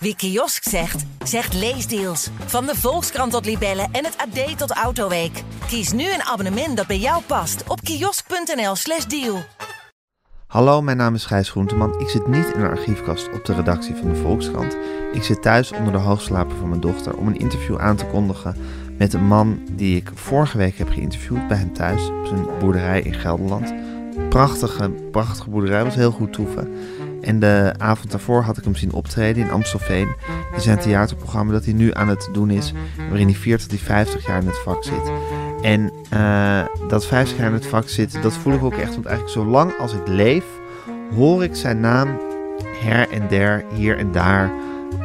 Wie kiosk zegt, zegt leesdeals. Van de Volkskrant tot Libellen en het AD tot Autoweek. Kies nu een abonnement dat bij jou past op kiosk.nl/slash deal. Hallo, mijn naam is Gijs Groenteman. Ik zit niet in een archiefkast op de redactie van de Volkskrant. Ik zit thuis onder de hoogslaper van mijn dochter om een interview aan te kondigen met een man die ik vorige week heb geïnterviewd bij hem thuis op zijn boerderij in Gelderland. Prachtige, prachtige boerderij, was heel goed toeven. En de avond daarvoor had ik hem zien optreden in Amstelveen. In zijn theaterprogramma dat hij nu aan het doen is. Waarin hij 40 tot 50 jaar in het vak zit. En uh, dat 50 jaar in het vak zit, dat voel ik ook echt. Want eigenlijk zolang als ik leef, hoor ik zijn naam her en der, hier en daar...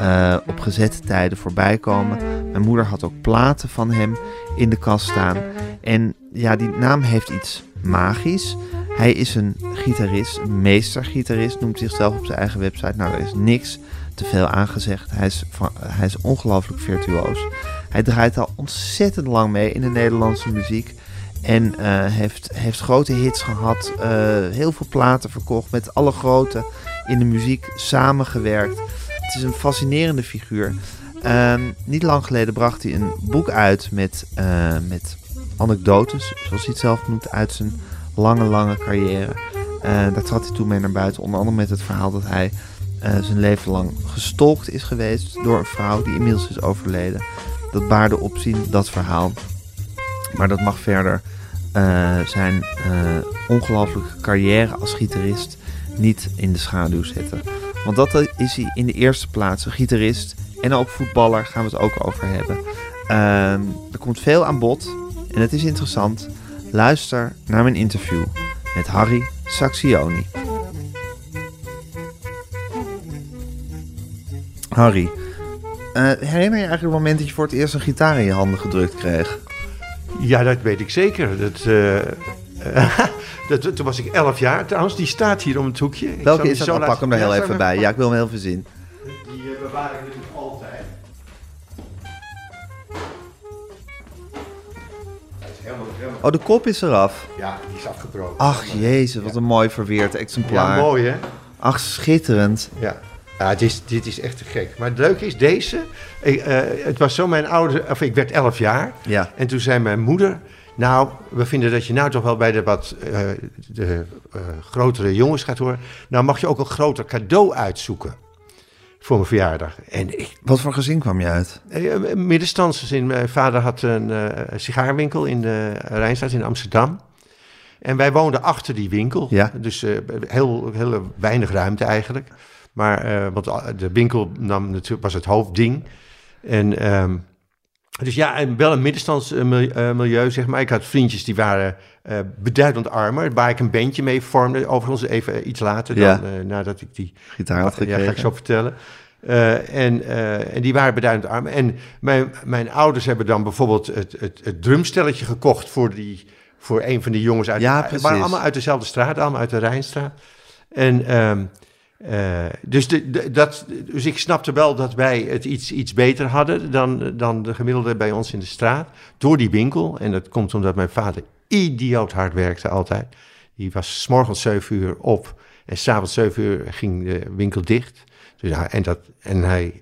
Uh, op gezette tijden voorbij komen. Mijn moeder had ook platen van hem in de kast staan. En ja, die naam heeft iets magisch. Hij is een gitarist, een meestergitarist, noemt zichzelf op zijn eigen website. Nou, daar is niks te veel aangezegd. Hij is, hij is ongelooflijk virtuoos. Hij draait al ontzettend lang mee in de Nederlandse muziek. En uh, heeft, heeft grote hits gehad, uh, heel veel platen verkocht, met alle grote in de muziek samengewerkt. Het is een fascinerende figuur. Uh, niet lang geleden bracht hij een boek uit met, uh, met anekdotes, zoals hij het zelf noemt, uit zijn lange, lange carrière. Daar trad hij toen mee naar buiten, onder andere met het verhaal dat hij uh, zijn leven lang gestolkt is geweest door een vrouw die inmiddels is overleden. Dat baarde opzien, dat verhaal. Maar dat mag verder uh, zijn ongelooflijke carrière als gitarist niet in de schaduw zetten. Want dat is hij in de eerste plaats, een gitarist en ook voetballer, gaan we het ook over hebben. er komt veel aan bod en het is interessant. Luister naar mijn interview met Harry Saxioni. Harry, uh, herinner je eigenlijk het moment dat je voor het eerst een gitaar in je handen gedrukt kreeg? Ja, dat weet ik zeker. Dat, uh, uh, dat, toen was ik 11 jaar. Trouwens, die staat hier om het hoekje. Welke is dat? Nou, pak hem er heel even bij. Ja, ik wil hem heel veel zien. Die bewaar ik natuurlijk Oh, de kop is eraf. Ja, die is afgebroken. Ach, jezus, wat een mooi verweerd exemplaar. Ja, mooi hè? Ach, schitterend. Ja. Ja, dit is, dit is echt te gek. Maar het leuke is, deze... Ik, uh, het was zo mijn oude... Of ik werd 11 jaar. Ja. En toen zei mijn moeder... Nou, we vinden dat je nou toch wel bij de wat uh, de, uh, grotere jongens gaat horen. Nou mag je ook een groter cadeau uitzoeken voor mijn verjaardag. En ik, Wat voor gezin kwam je uit? Uh, middenstandsgezin. Mijn vader had een uh, sigaarwinkel in de Rijnstraat in Amsterdam. En wij woonden achter die winkel. Ja. Dus uh, heel, heel weinig ruimte eigenlijk. Maar, want de winkel nam natuurlijk, was het hoofdding. En... Um, dus ja, en wel een middenstandsmilieu, zeg maar. Ik had vriendjes die waren uh, beduidend armer, waar ik een bandje mee vormde. Overigens even iets later, dan, ja. uh, nadat ik die gitaar had gekregen. Ja, ga ik zo vertellen. Uh, en, en, die waren beduidend arm. En mijn, mijn, ouders hebben dan bijvoorbeeld het, het, het drumstelletje gekocht voor, die, voor een van die jongens uit ja, de, waren allemaal uit dezelfde straat, allemaal uit de Rijnstraat. En um, uh, dus, de, de, dat, dus ik snapte wel dat wij het iets, iets beter hadden dan, dan de gemiddelde bij ons in de straat. Door die winkel. En dat komt omdat mijn vader idioot hard werkte altijd. Die was s morgens 7 uur op en s'avonds 7 uur ging de winkel dicht. Dus, ja, en, dat, en hij...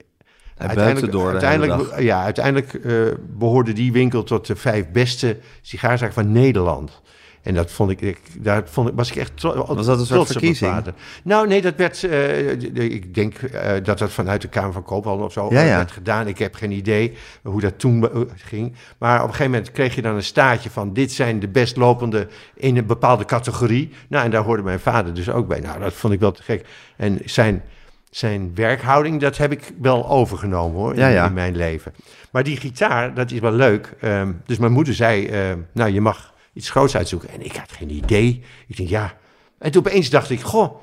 Hij uiteindelijk, door uiteindelijk, ja, uiteindelijk uh, behoorde die winkel tot de vijf beste sigaarzaken van Nederland. En dat vond ik, ik daar vond ik, was ik echt trots Was dat een soort verkiezing? Nou, nee, dat werd, uh, ik denk uh, dat dat vanuit de Kamer van Koophandel of zo ja, ja. werd gedaan. Ik heb geen idee hoe dat toen ging. Maar op een gegeven moment kreeg je dan een staartje van, dit zijn de best lopende in een bepaalde categorie. Nou, en daar hoorde mijn vader dus ook bij. Nou, dat vond ik wel te gek. En zijn, zijn werkhouding, dat heb ik wel overgenomen hoor, in, ja, ja. in mijn leven. Maar die gitaar, dat is wel leuk. Um, dus mijn moeder zei, uh, nou, je mag iets groots uitzoeken. En ik had geen idee. Ik denk, ja. En toen opeens dacht ik, goh,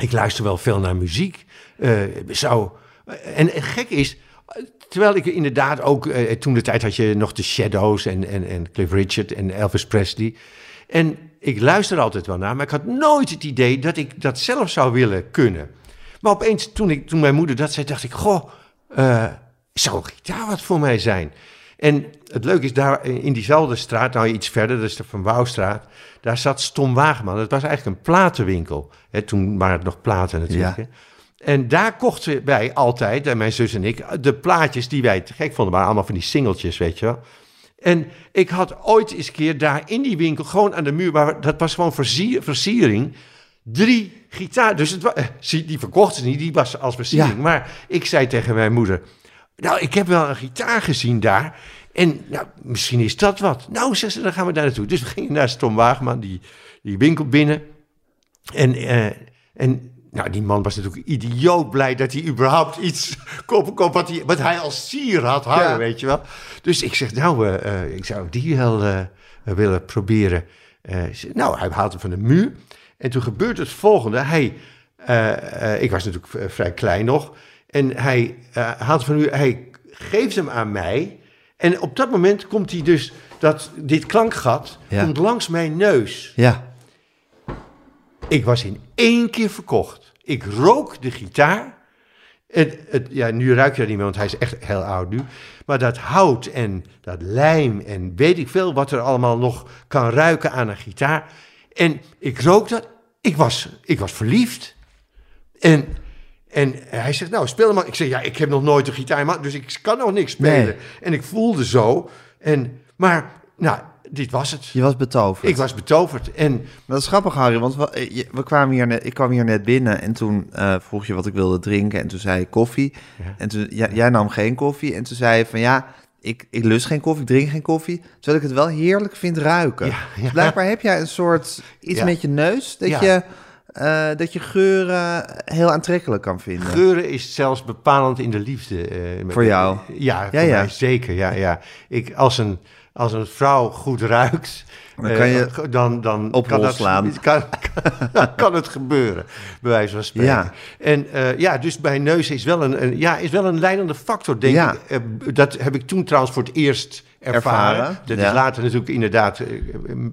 ik luister wel veel naar muziek. Uh, zou... En, gek is, terwijl ik inderdaad ook... Uh, toen de tijd had je nog de Shadows en, en, en Cliff Richard en Elvis Presley. En ik luister altijd wel naar, maar ik had nooit het idee dat ik dat zelf zou willen kunnen. Maar opeens, toen, ik, toen mijn moeder dat zei, dacht ik, goh, uh, zou gitaar wat voor mij zijn? En het leuke is, daar in diezelfde straat, nou iets verder, dat is de Van Wouwstraat, daar zat Stom Wageman. Dat was eigenlijk een platenwinkel. Hè, toen waren het nog platen natuurlijk. Ja. En daar kochten wij altijd, en mijn zus en ik, de plaatjes die wij te gek vonden. waren allemaal van die singeltjes, weet je wel. En ik had ooit eens een keer daar in die winkel, gewoon aan de muur, waar, dat was gewoon versier, versiering, drie gitaar. Dus het, eh, die verkochten ze niet, die was als versiering. Ja. Maar ik zei tegen mijn moeder, nou, ik heb wel een gitaar gezien daar. En nou, misschien is dat wat. Nou, zegt ze, dan gaan we daar naartoe. Dus we gingen naar Tom Wageman, die, die winkel binnen. En, eh, en nou, die man was natuurlijk idioot blij dat hij überhaupt iets kopen kon wat hij, wat hij als sier had hangen, Ja. weet je wel. Dus ik zeg, nou, eh, eh, ik zou die wel willen proberen. Nou, hij haalt hem van de muur. En toen gebeurt het volgende. Hij, ik was natuurlijk vrij klein nog. En hij haalt van de muur, hij geeft hem aan mij. En op dat moment komt hij dus, dat, dit klankgat Ja. komt langs mijn neus. Ja. Ik was in één keer verkocht. Ik rook de gitaar. Het, het, ja, nu ruik je dat niet meer, want hij is echt heel oud nu. Maar dat hout en dat lijm en weet ik veel wat er allemaal nog kan ruiken aan een gitaar. En ik rook dat. Ik was, ik was verliefd. En, en hij zegt, nou, speel maar. Ik zeg, ja, ik heb nog nooit een gitaar, maar, dus ik kan nog niks spelen. Nee. En ik voelde zo. En, maar, nou, dit was het. Je was betoverd. Ik was betoverd. En Dat is grappig, Harry, want we, eh, we kwamen hier net, ik kwam hier net binnen en toen eh, vroeg je wat ik wilde drinken en toen zei ik koffie. Ja. En toen, ja, jij nam geen koffie en toen zei je van ja, ik, ik lust geen koffie, ik drink geen koffie, terwijl ik het wel heerlijk vind ruiken. Ja, ja. Dus blijkbaar heb jij een soort iets met je neus, dat, Ja. je, eh, dat je geuren heel aantrekkelijk kan vinden. Geuren is zelfs bepalend in de liefde. eh, Voor jou? Ja, voor Ja, ja. mij zeker. Ja, ja. Ik, als, een, als een vrouw goed ruikt, Dan kan je eh, dan, dan op kan, dat, slaan. Kan, kan, kan het gebeuren, bij wijze van spreken. Ja. En ja, dus bij neus is wel een, een, ja, is wel een leidende factor, denk Ja. ik. Dat heb ik toen trouwens voor het eerst ervaren. Ervaren, Dat ja. is later natuurlijk inderdaad, eh,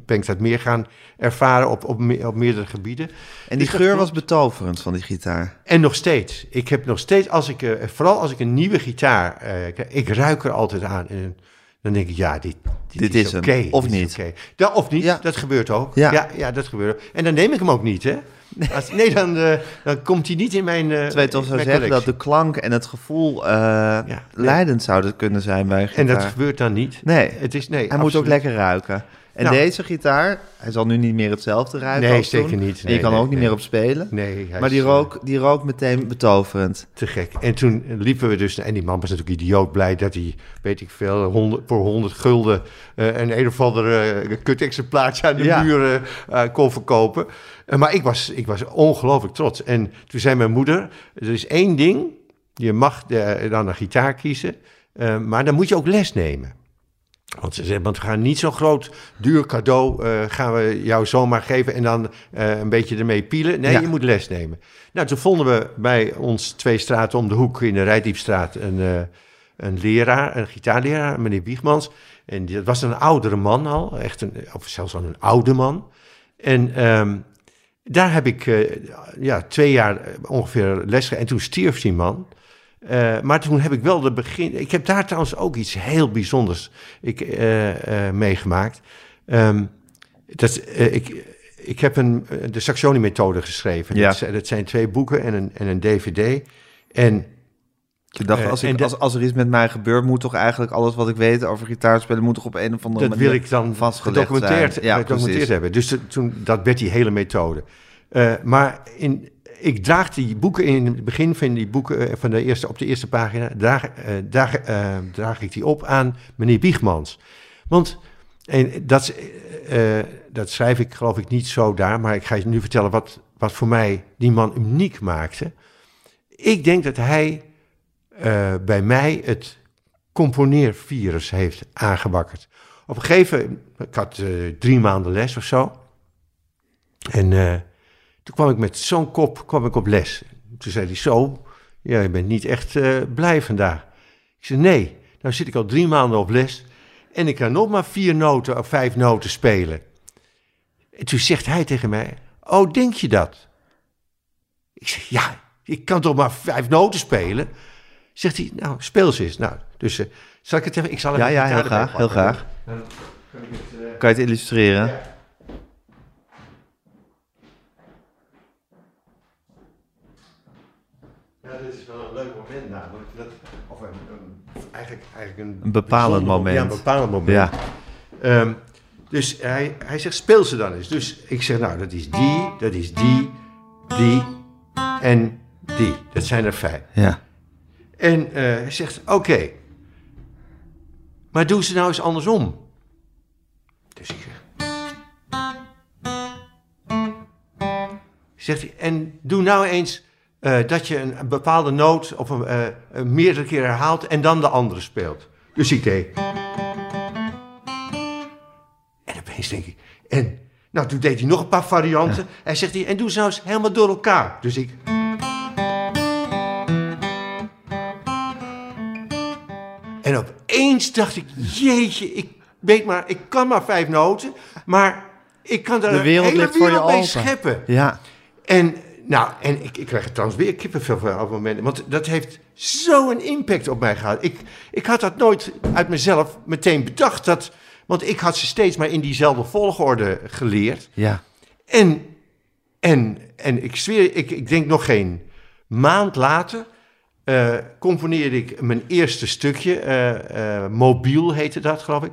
ben ik dat meer gaan ervaren op, op, me- op meerdere gebieden. En die Dus geur was betoverend van die gitaar. En nog steeds. Ik heb nog steeds, als ik, eh, vooral als ik een nieuwe gitaar, eh, ik ruik er altijd aan. En dan denk ik, ja, dit, dit, Dit is, oké. Of niet. oké. Ja, of niet, dat gebeurt ook. Ja. Ja. Ja, dat gebeurt ook. En dan neem ik hem ook niet, hè. Als, nee, dan, eh, dan komt hij niet in mijn eh Terwijl je toch zou zeggen dat de klank en het gevoel eh, leidend zouden kunnen zijn bij En dat gebeurt dan niet. Nee, Het is, nee, hij moet ook lekker ruiken. En Nou. deze gitaar, hij zal nu niet meer hetzelfde ruiken Nee, toen. zeker niet. Je kan nee, ook niet meer op spelen. Nee, hij maar die eh, rook, die rook meteen betoverend. Te gek. En toen liepen we dus... En die man was natuurlijk idioot blij dat hij, weet ik veel... 100, voor 100 gulden eh, een een of ander uh, kut-exemplaartje aan de Ja. eh, eh, kon verkopen. Eh, maar ik was, ik was ongelooflijk trots. En toen zei mijn moeder... Er is één ding. Je mag eh, dan een gitaar kiezen. eh, maar dan moet je ook les nemen. Want ze zei, want we gaan niet zo'n groot, duur cadeau eh, gaan we jou zomaar geven en dan eh, een beetje ermee pielen. Nee, Ja. je moet les nemen. Nou, toen vonden we bij ons twee straten om de hoek in de Rijdiepstraat een, eh, een leraar, een gitaarleraar, meneer Wiegmans. En dat was een oudere man al, echt een, of zelfs wel een oude man. En ehm, daar heb ik ja, twee jaar ongeveer les gegeven. En toen stierf die man. Eh, maar toen heb ik wel de begin. Ik heb daar trouwens ook iets heel bijzonders ik, eh, eh, meegemaakt. Ehm, dat, ik, ik heb een, de Saxony-methode geschreven. Ja. Dat, zijn- dat zijn twee boeken en een, en een DVD. En Ik dacht, als, ik, als, als er iets met mij gebeurt, moet toch eigenlijk alles wat ik weet over gitaarspelen, moet toch op een of andere dat manier wil ik dan vastgelegd gedocumenteerd. Ja, gedocumenteerd hebben. Dus de- toen, dat werd die hele methode. Maar in, ik draag die boeken in het begin van die boeken, eh, van de eerste, op de eerste pagina, draag, eh, draag, eh, draag ik die op aan meneer Wiegmans. Want en dat, eh, dat schrijf ik geloof ik niet zo daar, maar ik ga je nu vertellen wat, wat voor mij die man uniek maakte. Ik denk dat hij bij mij het componeervirus heeft aangewakkerd. Op een gegeven moment, ik had drie maanden les of zo. En toen kwam ik met zo'n kop kwam ik op les. Toen zei hij zo, ja, je bent niet echt eh, blij vandaag. Ik zei, nee, nou zit ik al drie maanden op les en ik kan nog maar vier noten of vijf noten spelen. En toen zegt hij tegen mij, oh, denk je dat? Ik zeg, ja, ik kan toch maar vijf noten spelen? Zegt hij, nou, speel ze eens. Nou, dus uh, zal ik het even... Ik zal even Ja, ja, heel graag, heel graag. Dan kan ik het, eh, Kan je het illustreren? Ja, dit is wel een leuk moment namelijk. Dat, of een, een- eigenlijk, eigenlijk een, Een bepalend moment. Ja, een bepalend moment. Ja. Ehm, dus hij, hij zegt, speel ze dan eens. Dus ik zeg, nou, dat is die, dat is die, die en die. Dat zijn er vijf. Ja. En eh, hij zegt, oké. Maar doe ze nou eens andersom. Dus ik zeg... Zegt hij, en doe nou eens eh, dat je een, een bepaalde noot of een, eh, een meerdere keer herhaalt en dan de andere speelt. Dus ik deed. En opeens denk ik, en nou toen deed hij nog een paar varianten. Hij zegt, hij, en doe ze nou eens helemaal door elkaar. Dus ik. En opeens dacht ik, jeetje, ik weet maar, ik kan maar vijf noten, maar ik kan daar De wereld een hele ligt voor je wereld mee open. scheppen. Ja. En, nou, en ik, ik krijg er trouwens weer kippenvel van op het moment. Want dat heeft zo'n impact op mij gehad. Ik, ik had dat nooit uit mezelf meteen bedacht. Dat, want ik had ze steeds maar in diezelfde volgorde geleerd. Ja. En, en, en ik zweer, ik, ik denk nog geen maand later... eh, componeerde ik mijn eerste stukje. eh, Mobiel heette dat, geloof ik.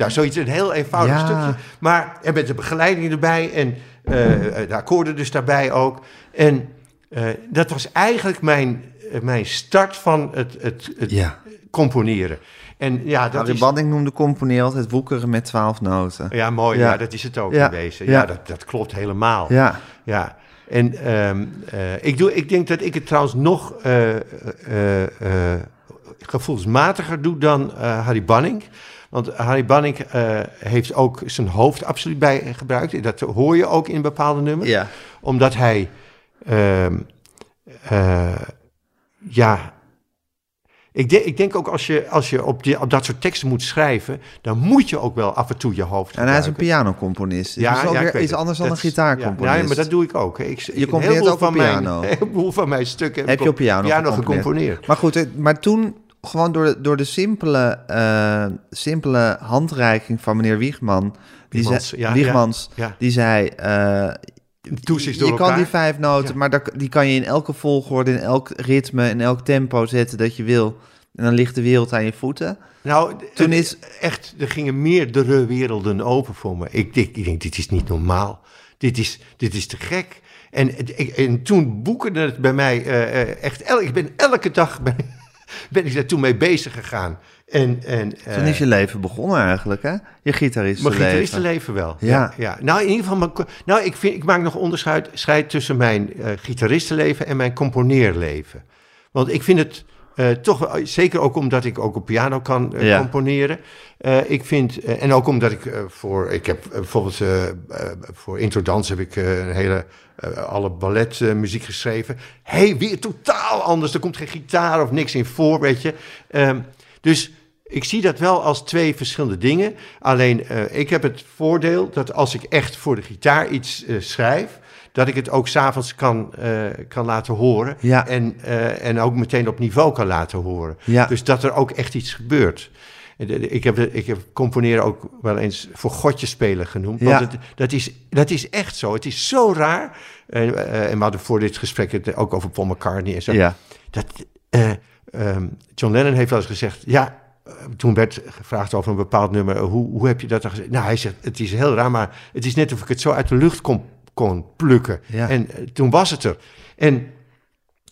Ja, zoiets, een heel eenvoudig Ja. stukje. Maar er met de begeleiding erbij en eh, de akkoorden dus daarbij ook. En eh, dat was eigenlijk mijn, eh, mijn start van het, het, het Ja. componeren. En ja, dat Harry is... Banning noemde componeren altijd woekeren met twaalf noten. Ja, mooi. Ja. Ja. dat is het ook Ja. in wezen. Ja, Ja. dat, dat klopt helemaal. Ja. Ja, en ehm, eh, ik, doe, ik denk dat ik het trouwens nog gevoelsmatiger doe dan Harry Banning. Want Harry Banning eh, heeft ook zijn hoofd absoluut bij gebruikt. Dat hoor je ook in bepaalde nummers. Ja. Omdat hij, ehm, eh, ja... Ik denk, ik denk ook als je, als je op, die, op dat soort teksten moet schrijven... dan moet je ook wel af en toe je hoofd En hij is een pianocomponist. Dus dat is ook weer iets anders dan Dat een is- gitaarcomponist. Ja, nee, maar dat doe ik ook. Ik, Je heleboel ook op van mijn- piano. Heleboel van mijn stukken Heb je op piano, gecomponeerd. gecomponeerd. Maar goed, het- maar toen gewoon door de, door de simpele, eh, simpele handreiking van meneer Wiegman... Die Wiegmans, zei, ja, Wiegmans, ja, ja. die zei... door je kan elkaar. die vijf noten, maar daar- die kan je in elke volgorde, in elk ritme, in elk tempo zetten dat je wil. En dan ligt de wereld aan je voeten. Nou, Toen is- echt, er gingen meerdere werelden open voor me. Ik, denk- ik denk, dit is niet normaal. Dit is, dit is te gek. En, en toen boekerde het bij mij eh, echt... El, ik ben elke dag ben, ben ik daar toen mee bezig gegaan. En, en, Toen eh, is je leven begonnen eigenlijk, hè? Je gitaristenleven. Mijn gitaristenleven wel. Ja. Ja. ja. Nou, in ieder geval, mijn, nou, ik, vind, ik maak nog onderscheid scheid tussen mijn eh gitaristenleven en mijn componeerleven. Want ik vind het eh, toch wel, zeker ook omdat ik ook op piano kan eh, Ja. componeren. eh, ik vind, eh, en ook omdat ik eh, voor, ik heb eh, bijvoorbeeld eh, eh, voor Introdance heb ik eh, een hele, eh, alle balletmuziek geschreven. Hey, weer totaal anders. Er komt geen gitaar of niks in voor, weet je. Ehm, dus ik zie dat wel als twee verschillende dingen. Alleen eh, ik heb het voordeel dat als ik echt voor de gitaar iets eh, schrijf, dat ik het ook s'avonds kan, eh, kan laten horen. Ja. En, eh, en ook meteen op niveau kan laten horen. Ja. Dus dat er ook echt iets gebeurt. Ik heb, ik heb componeren ook wel eens voor godjes spelen genoemd. Want Ja. het, dat, is, dat is echt zo. Het is zo raar. En, eh, en we hadden voor dit gesprek het ook over Paul McCartney en zo. Ja. Dat, eh, ehm, John Lennon heeft wel eens gezegd, ja, toen werd gevraagd over een bepaald nummer, hoe, hoe heb je dat dan gezegd? Nou, hij zegt, het is heel raar, maar het is net of ik het zo uit de lucht kon, kon plukken. Ja. En eh, toen was het er. En,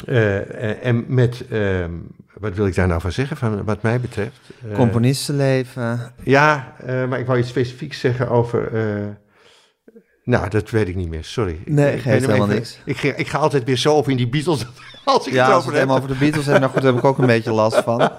eh, eh, en met, ehm, wat wil ik daar nou van zeggen, van, wat mij betreft? Componistenleven. ja, maar ik wou iets specifieks zeggen over... nou, dat weet ik niet meer, sorry. Nee, Ik- geeft ik helemaal even- niks. Ik, ga- ik ga altijd weer zo op in die Beatles als ik Ja, het als we over het heb. helemaal over de Beatles hebben, nou goed, daar heb ik ook een beetje last van.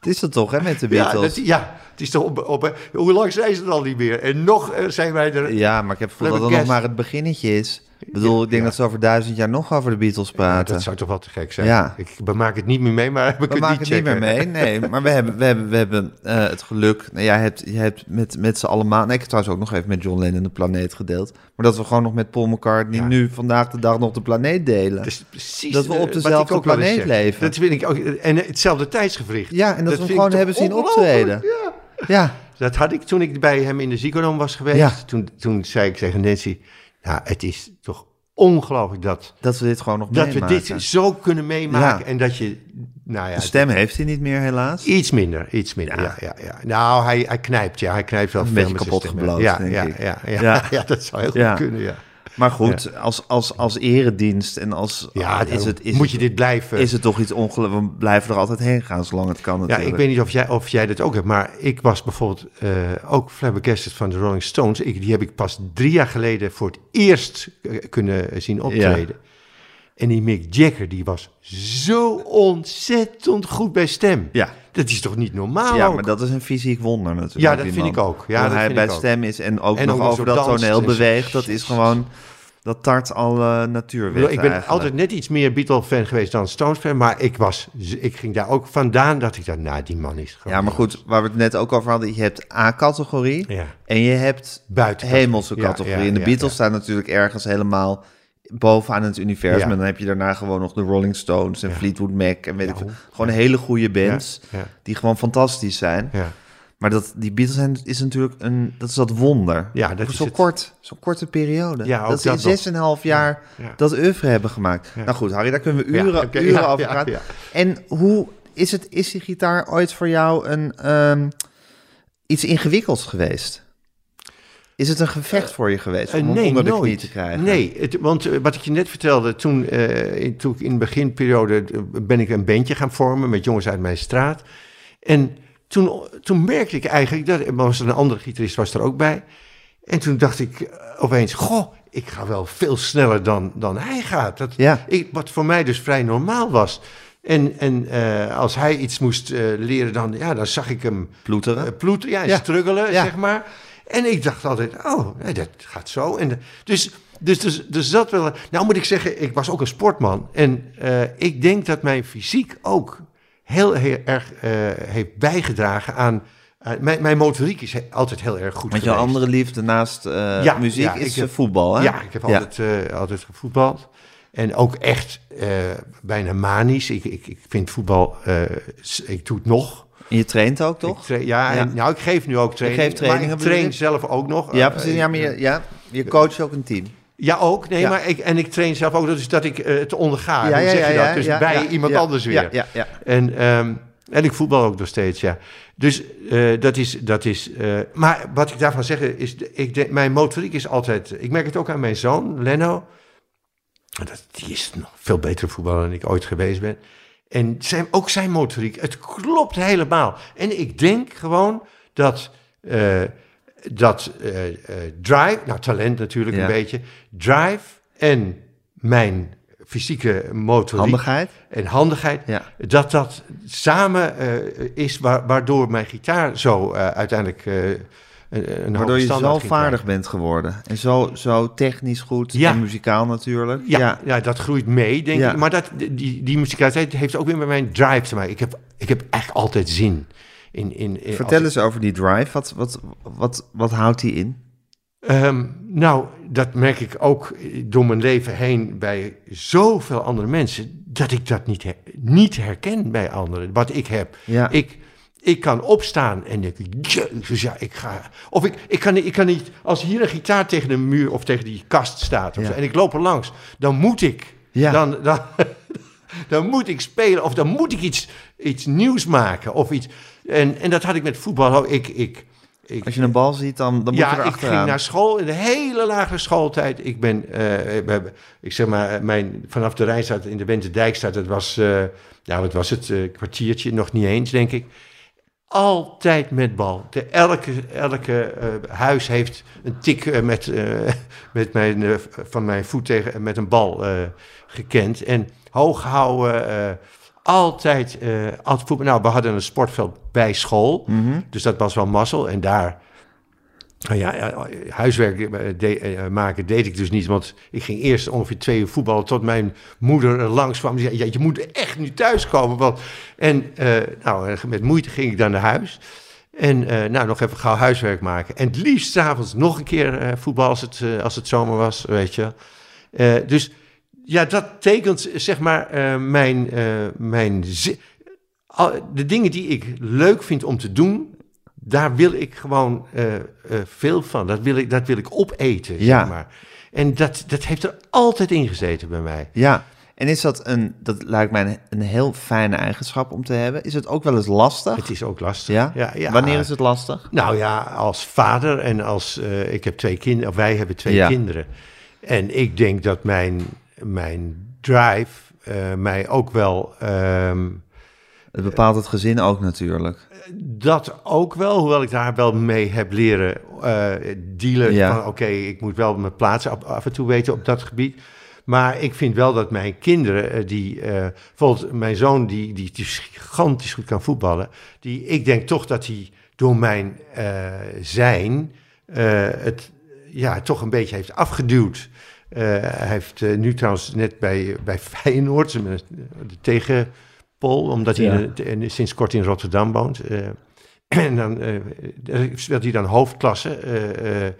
Het is het toch, hè, met de Ja, Beatles? dat, ja, het is toch op, op, hoe lang zijn ze er al niet meer? En nog eh, zijn wij er... Ja, maar ik heb het gevoel dat het nog maar het beginnetje is. Ik bedoel, ik denk Ja. dat ze over duizend jaar nog over de Beatles Ja, praten. dat zou toch wel te gek zijn. Ja. Ik bemaak het niet meer mee, maar heb ik We het maken niet het niet meer mee, nee. Maar we hebben, we hebben, we hebben eh, het geluk... Nou, jij hebt, jij hebt met, met z'n allemaal... Nee, ik heb trouwens ook nog even met John Lennon de planeet gedeeld. Maar dat we gewoon nog met Paul McCartney Ja. nu vandaag de dag nog de planeet delen. Dat is precies Dat we eh, op wat dezelfde planeet leven. Dat vind ik ook. En hetzelfde tijdsgevricht. Ja, en dat, we hem gewoon hebben zien optreden. Ja, Ja, Dat had ik toen ik bij hem in de ziekenhuis was geweest. Ja. Toen, toen zei ik tegen Nancy, nou, het is toch ongelooflijk dat, dat we dit gewoon nog dat we meemaken. dit zo kunnen meemaken. En dat je, nou ja, De stem heeft hij niet meer, helaas. iets minder, iets minder. Ja, ja, ja. Nou, hij, hij knijpt, ja, hij knijpt wel Een veel beetje kapot gebloot, ja, denk ja, ik. Ja, ja, Ja. ja. dat zou heel goed kunnen, ja. Maar goed, als, als, als eredienst en als... Ja, is het, is moet het, je dit blijven. Is het toch iets ongelooflijk? We blijven er altijd heen gaan, zolang het kan Ja, natuurlijk. ik weet niet of jij, of jij dat ook hebt, maar ik was bijvoorbeeld eh, ook flabbergasted van de Rolling Stones. Ik, die heb ik pas drie jaar geleden voor het eerst eh, kunnen zien optreden. En die Mick Jagger, die was zo ontzettend goed bij stem. Ja. Dat is toch niet normaal Ja, ook? maar dat is een fysiek wonder natuurlijk. Ja, dat vind man. ik ook. Ja, dat hij vind bij ik ook. stem is en ook En nog over dat toneel beweegt. Dat is gewoon... Dat tart natuurwetten bedoel, Ik ben eigenlijk. altijd net iets meer Beatle-fan geweest dan Stones-fan, maar ik, was, ik ging daar ook vandaan dat ik dacht, nou, die man is gewoon... Ja, maar goed, waar we het net ook over hadden. Je hebt A-categorie Ja. en je hebt Buiten hemelse categorie. ja, en de Beatles staan natuurlijk ergens helemaal bovenaan het universum. Ja. En dan heb je daarna gewoon nog de Rolling Stones en Ja. Fleetwood Mac en weet Ja, ik veel. hoe- Gewoon hele goede bands die gewoon fantastisch zijn. Ja. Maar dat, die Beatles zijn, is natuurlijk een, dat is dat wonder. Ja, dat is zo kort, zo'n korte periode. Ja, dat ze in zes en een half jaar Ja. dat oeuvre hebben gemaakt. Nou goed, Harry, daar kunnen we uren, oké, uren over ja. En hoe is, het, is die gitaar ooit voor jou een, ehm, iets ingewikkelds geweest? Is het een gevecht voor je geweest om Eh, hem nee, onder de nooit. knie te krijgen? Nee, het, want eh, wat ik je net vertelde, toen, eh, in, toen ik in de beginperiode eh, ben ik een bandje gaan vormen met jongens uit mijn straat. En toen, toen merkte ik eigenlijk, dat er was een andere gitarist was er ook bij. En toen dacht ik eh, opeens, goh, ik ga wel veel sneller dan, dan hij gaat. Dat, Ja. ik, wat voor mij dus vrij normaal was. En, en eh, als hij iets moest eh, leren, dan, ja, dan zag ik hem Ploeteren? eh, ploeteren, ja, en Ja. struggelen, Ja. zeg maar. En ik dacht altijd, oh, nee, dat gaat zo. En de- dus, dus, dus, dus dat wel. Nou moet ik zeggen, ik was ook een sportman. En eh, ik denk dat mijn fysiek ook heel, heel erg eh, heeft bijgedragen aan... mijn, mijn motoriek is he- altijd heel erg goed Want jouw geweest. andere liefde naast eh, Ja, muziek ja, is heb- eh, voetbal, hè? Ja, ik heb altijd, eh, altijd gevoetbald. En ook echt eh, bijna manisch. Ik, ik, ik vind voetbal, eh, ik doe het nog. En je traint ook, toch? Ik tra- ja, Ja. En, nou, ik geef nu ook training. geeft trainingen, maar ik train zelf ook nog. Ja, Eh, precies. ik- Ja, maar je, ja, je coacht ook een team. Ja, ook. Nee, Ja. maar ik, en ik train zelf ook. Dus dat ik eh, het onderga. ja, ja, zeg ja, je dat? Dus bij iemand anders weer. Ja, ja, ja. En, ehm, en ik voetbal ook nog steeds, ja. Dus eh, dat is... Dat is maar wat ik daarvan zeg is... Ik denk, mijn motoriek is altijd... Ik merk het ook aan mijn zoon, Leno. Dat, die is nog veel betere voetballer dan ik ooit geweest ben. En zijn, ook zijn motoriek, het klopt helemaal. En ik denk gewoon dat... eh, dat eh, eh, drive, nou talent natuurlijk Ja. een beetje, drive en mijn fysieke motoriek Handigheid? en handigheid, Ja. dat dat samen is wa- waardoor mijn gitaar zo uiteindelijk een, een Waardoor je zo vaardig bent geworden. En zo, zo technisch goed Ja. en muzikaal natuurlijk. Ja, ja. dat groeit mee, denk Ja. ik. Maar dat, die, die muzikaliteit heeft ook weer met mijn drive te maken. Ik heb, ik heb echt altijd zin in... in, in Vertel eens over die drive. Wat, wat, wat, wat houdt die in? Ehm, nou, dat merk ik ook door mijn leven heen bij zoveel andere mensen, dat ik dat niet, her- niet herken bij anderen, wat ik heb. Ja. Ik, ik kan opstaan en denk, jezus, ja, ik ga... Of ik, ik, kan, niet- ik kan niet, als hier een gitaar tegen een muur of tegen die kast staat of Ja. zo, en ik loop er langs, dan moet ik, Ja. dan, dan, dan moet ik spelen of dan moet ik iets, iets nieuws maken of iets... En, en dat had ik met voetbal. Ik, ik, ik, Als je een bal ziet, dan, dan moet je ja, ik ging naar school in de hele lagere schooltijd. Ik ben, eh, hebben- ik zeg maar, mijn, vanaf de Rijnstraat in de Wentendijkstraat, dat was, nou wat was het, eh, kwartiertje, nog niet eens denk ik. Altijd met bal. De, elke elke eh, huis heeft een tik eh, met, eh, met mijn, van mijn voet tegen, met een bal gekend. En hoog houden, altijd, altijd voetbal. Nou, we hadden een sportveld bij school, Mhm. dus dat was wel mazzel. En daar nou ja, huiswerk eh, eh, maken deed ik dus niet. Want ik ging eerst ongeveer twee uur voetballen tot mijn moeder er langs kwam. Die zei, ja, je moet echt nu thuiskomen. Want... En eh, nou, met moeite ging ik dan naar huis. En nou, nog even gauw huiswerk maken. En het liefst 's avonds nog een keer eh, voetbal als het, als het zomer was, weet je. Dus ja, dat tekent zeg maar mijn, mijn de dingen die ik leuk vind om te doen, daar wil ik gewoon eh, eh, veel van. Dat wil ik, dat wil ik opeten, Ja. zeg maar. En dat, dat heeft er altijd in gezeten bij mij. Ja, en is dat een, dat lijkt mij een, een heel fijne eigenschap om te hebben. Is het ook wel eens lastig? Het is ook lastig. ja? ja, ja. Wanneer is het lastig? Nou ja, als vader en als eh, ik heb twee kinderen, of wij hebben twee Ja. kinderen. En ik denk dat mijn, mijn drive mij ook wel. ehm, Het bepaalt het gezin ook natuurlijk. dat ook wel, hoewel ik daar wel mee heb leren eh, dealen. Ja. Van oké, ik moet wel mijn plaats af, en toe weten op dat gebied. Maar ik vind wel dat mijn kinderen, eh, die eh, bijvoorbeeld mijn zoon, die, die, die gigantisch goed kan voetballen, die, ik denk toch dat hij door mijn zijn het ja, toch een beetje heeft afgeduwd. Hij heeft nu trouwens net bij, bij Feyenoord, de omdat hij Ja. sinds kort in Rotterdam woont. eh, en dan eh, speelt hij dan hoofdklasse. eh, eh,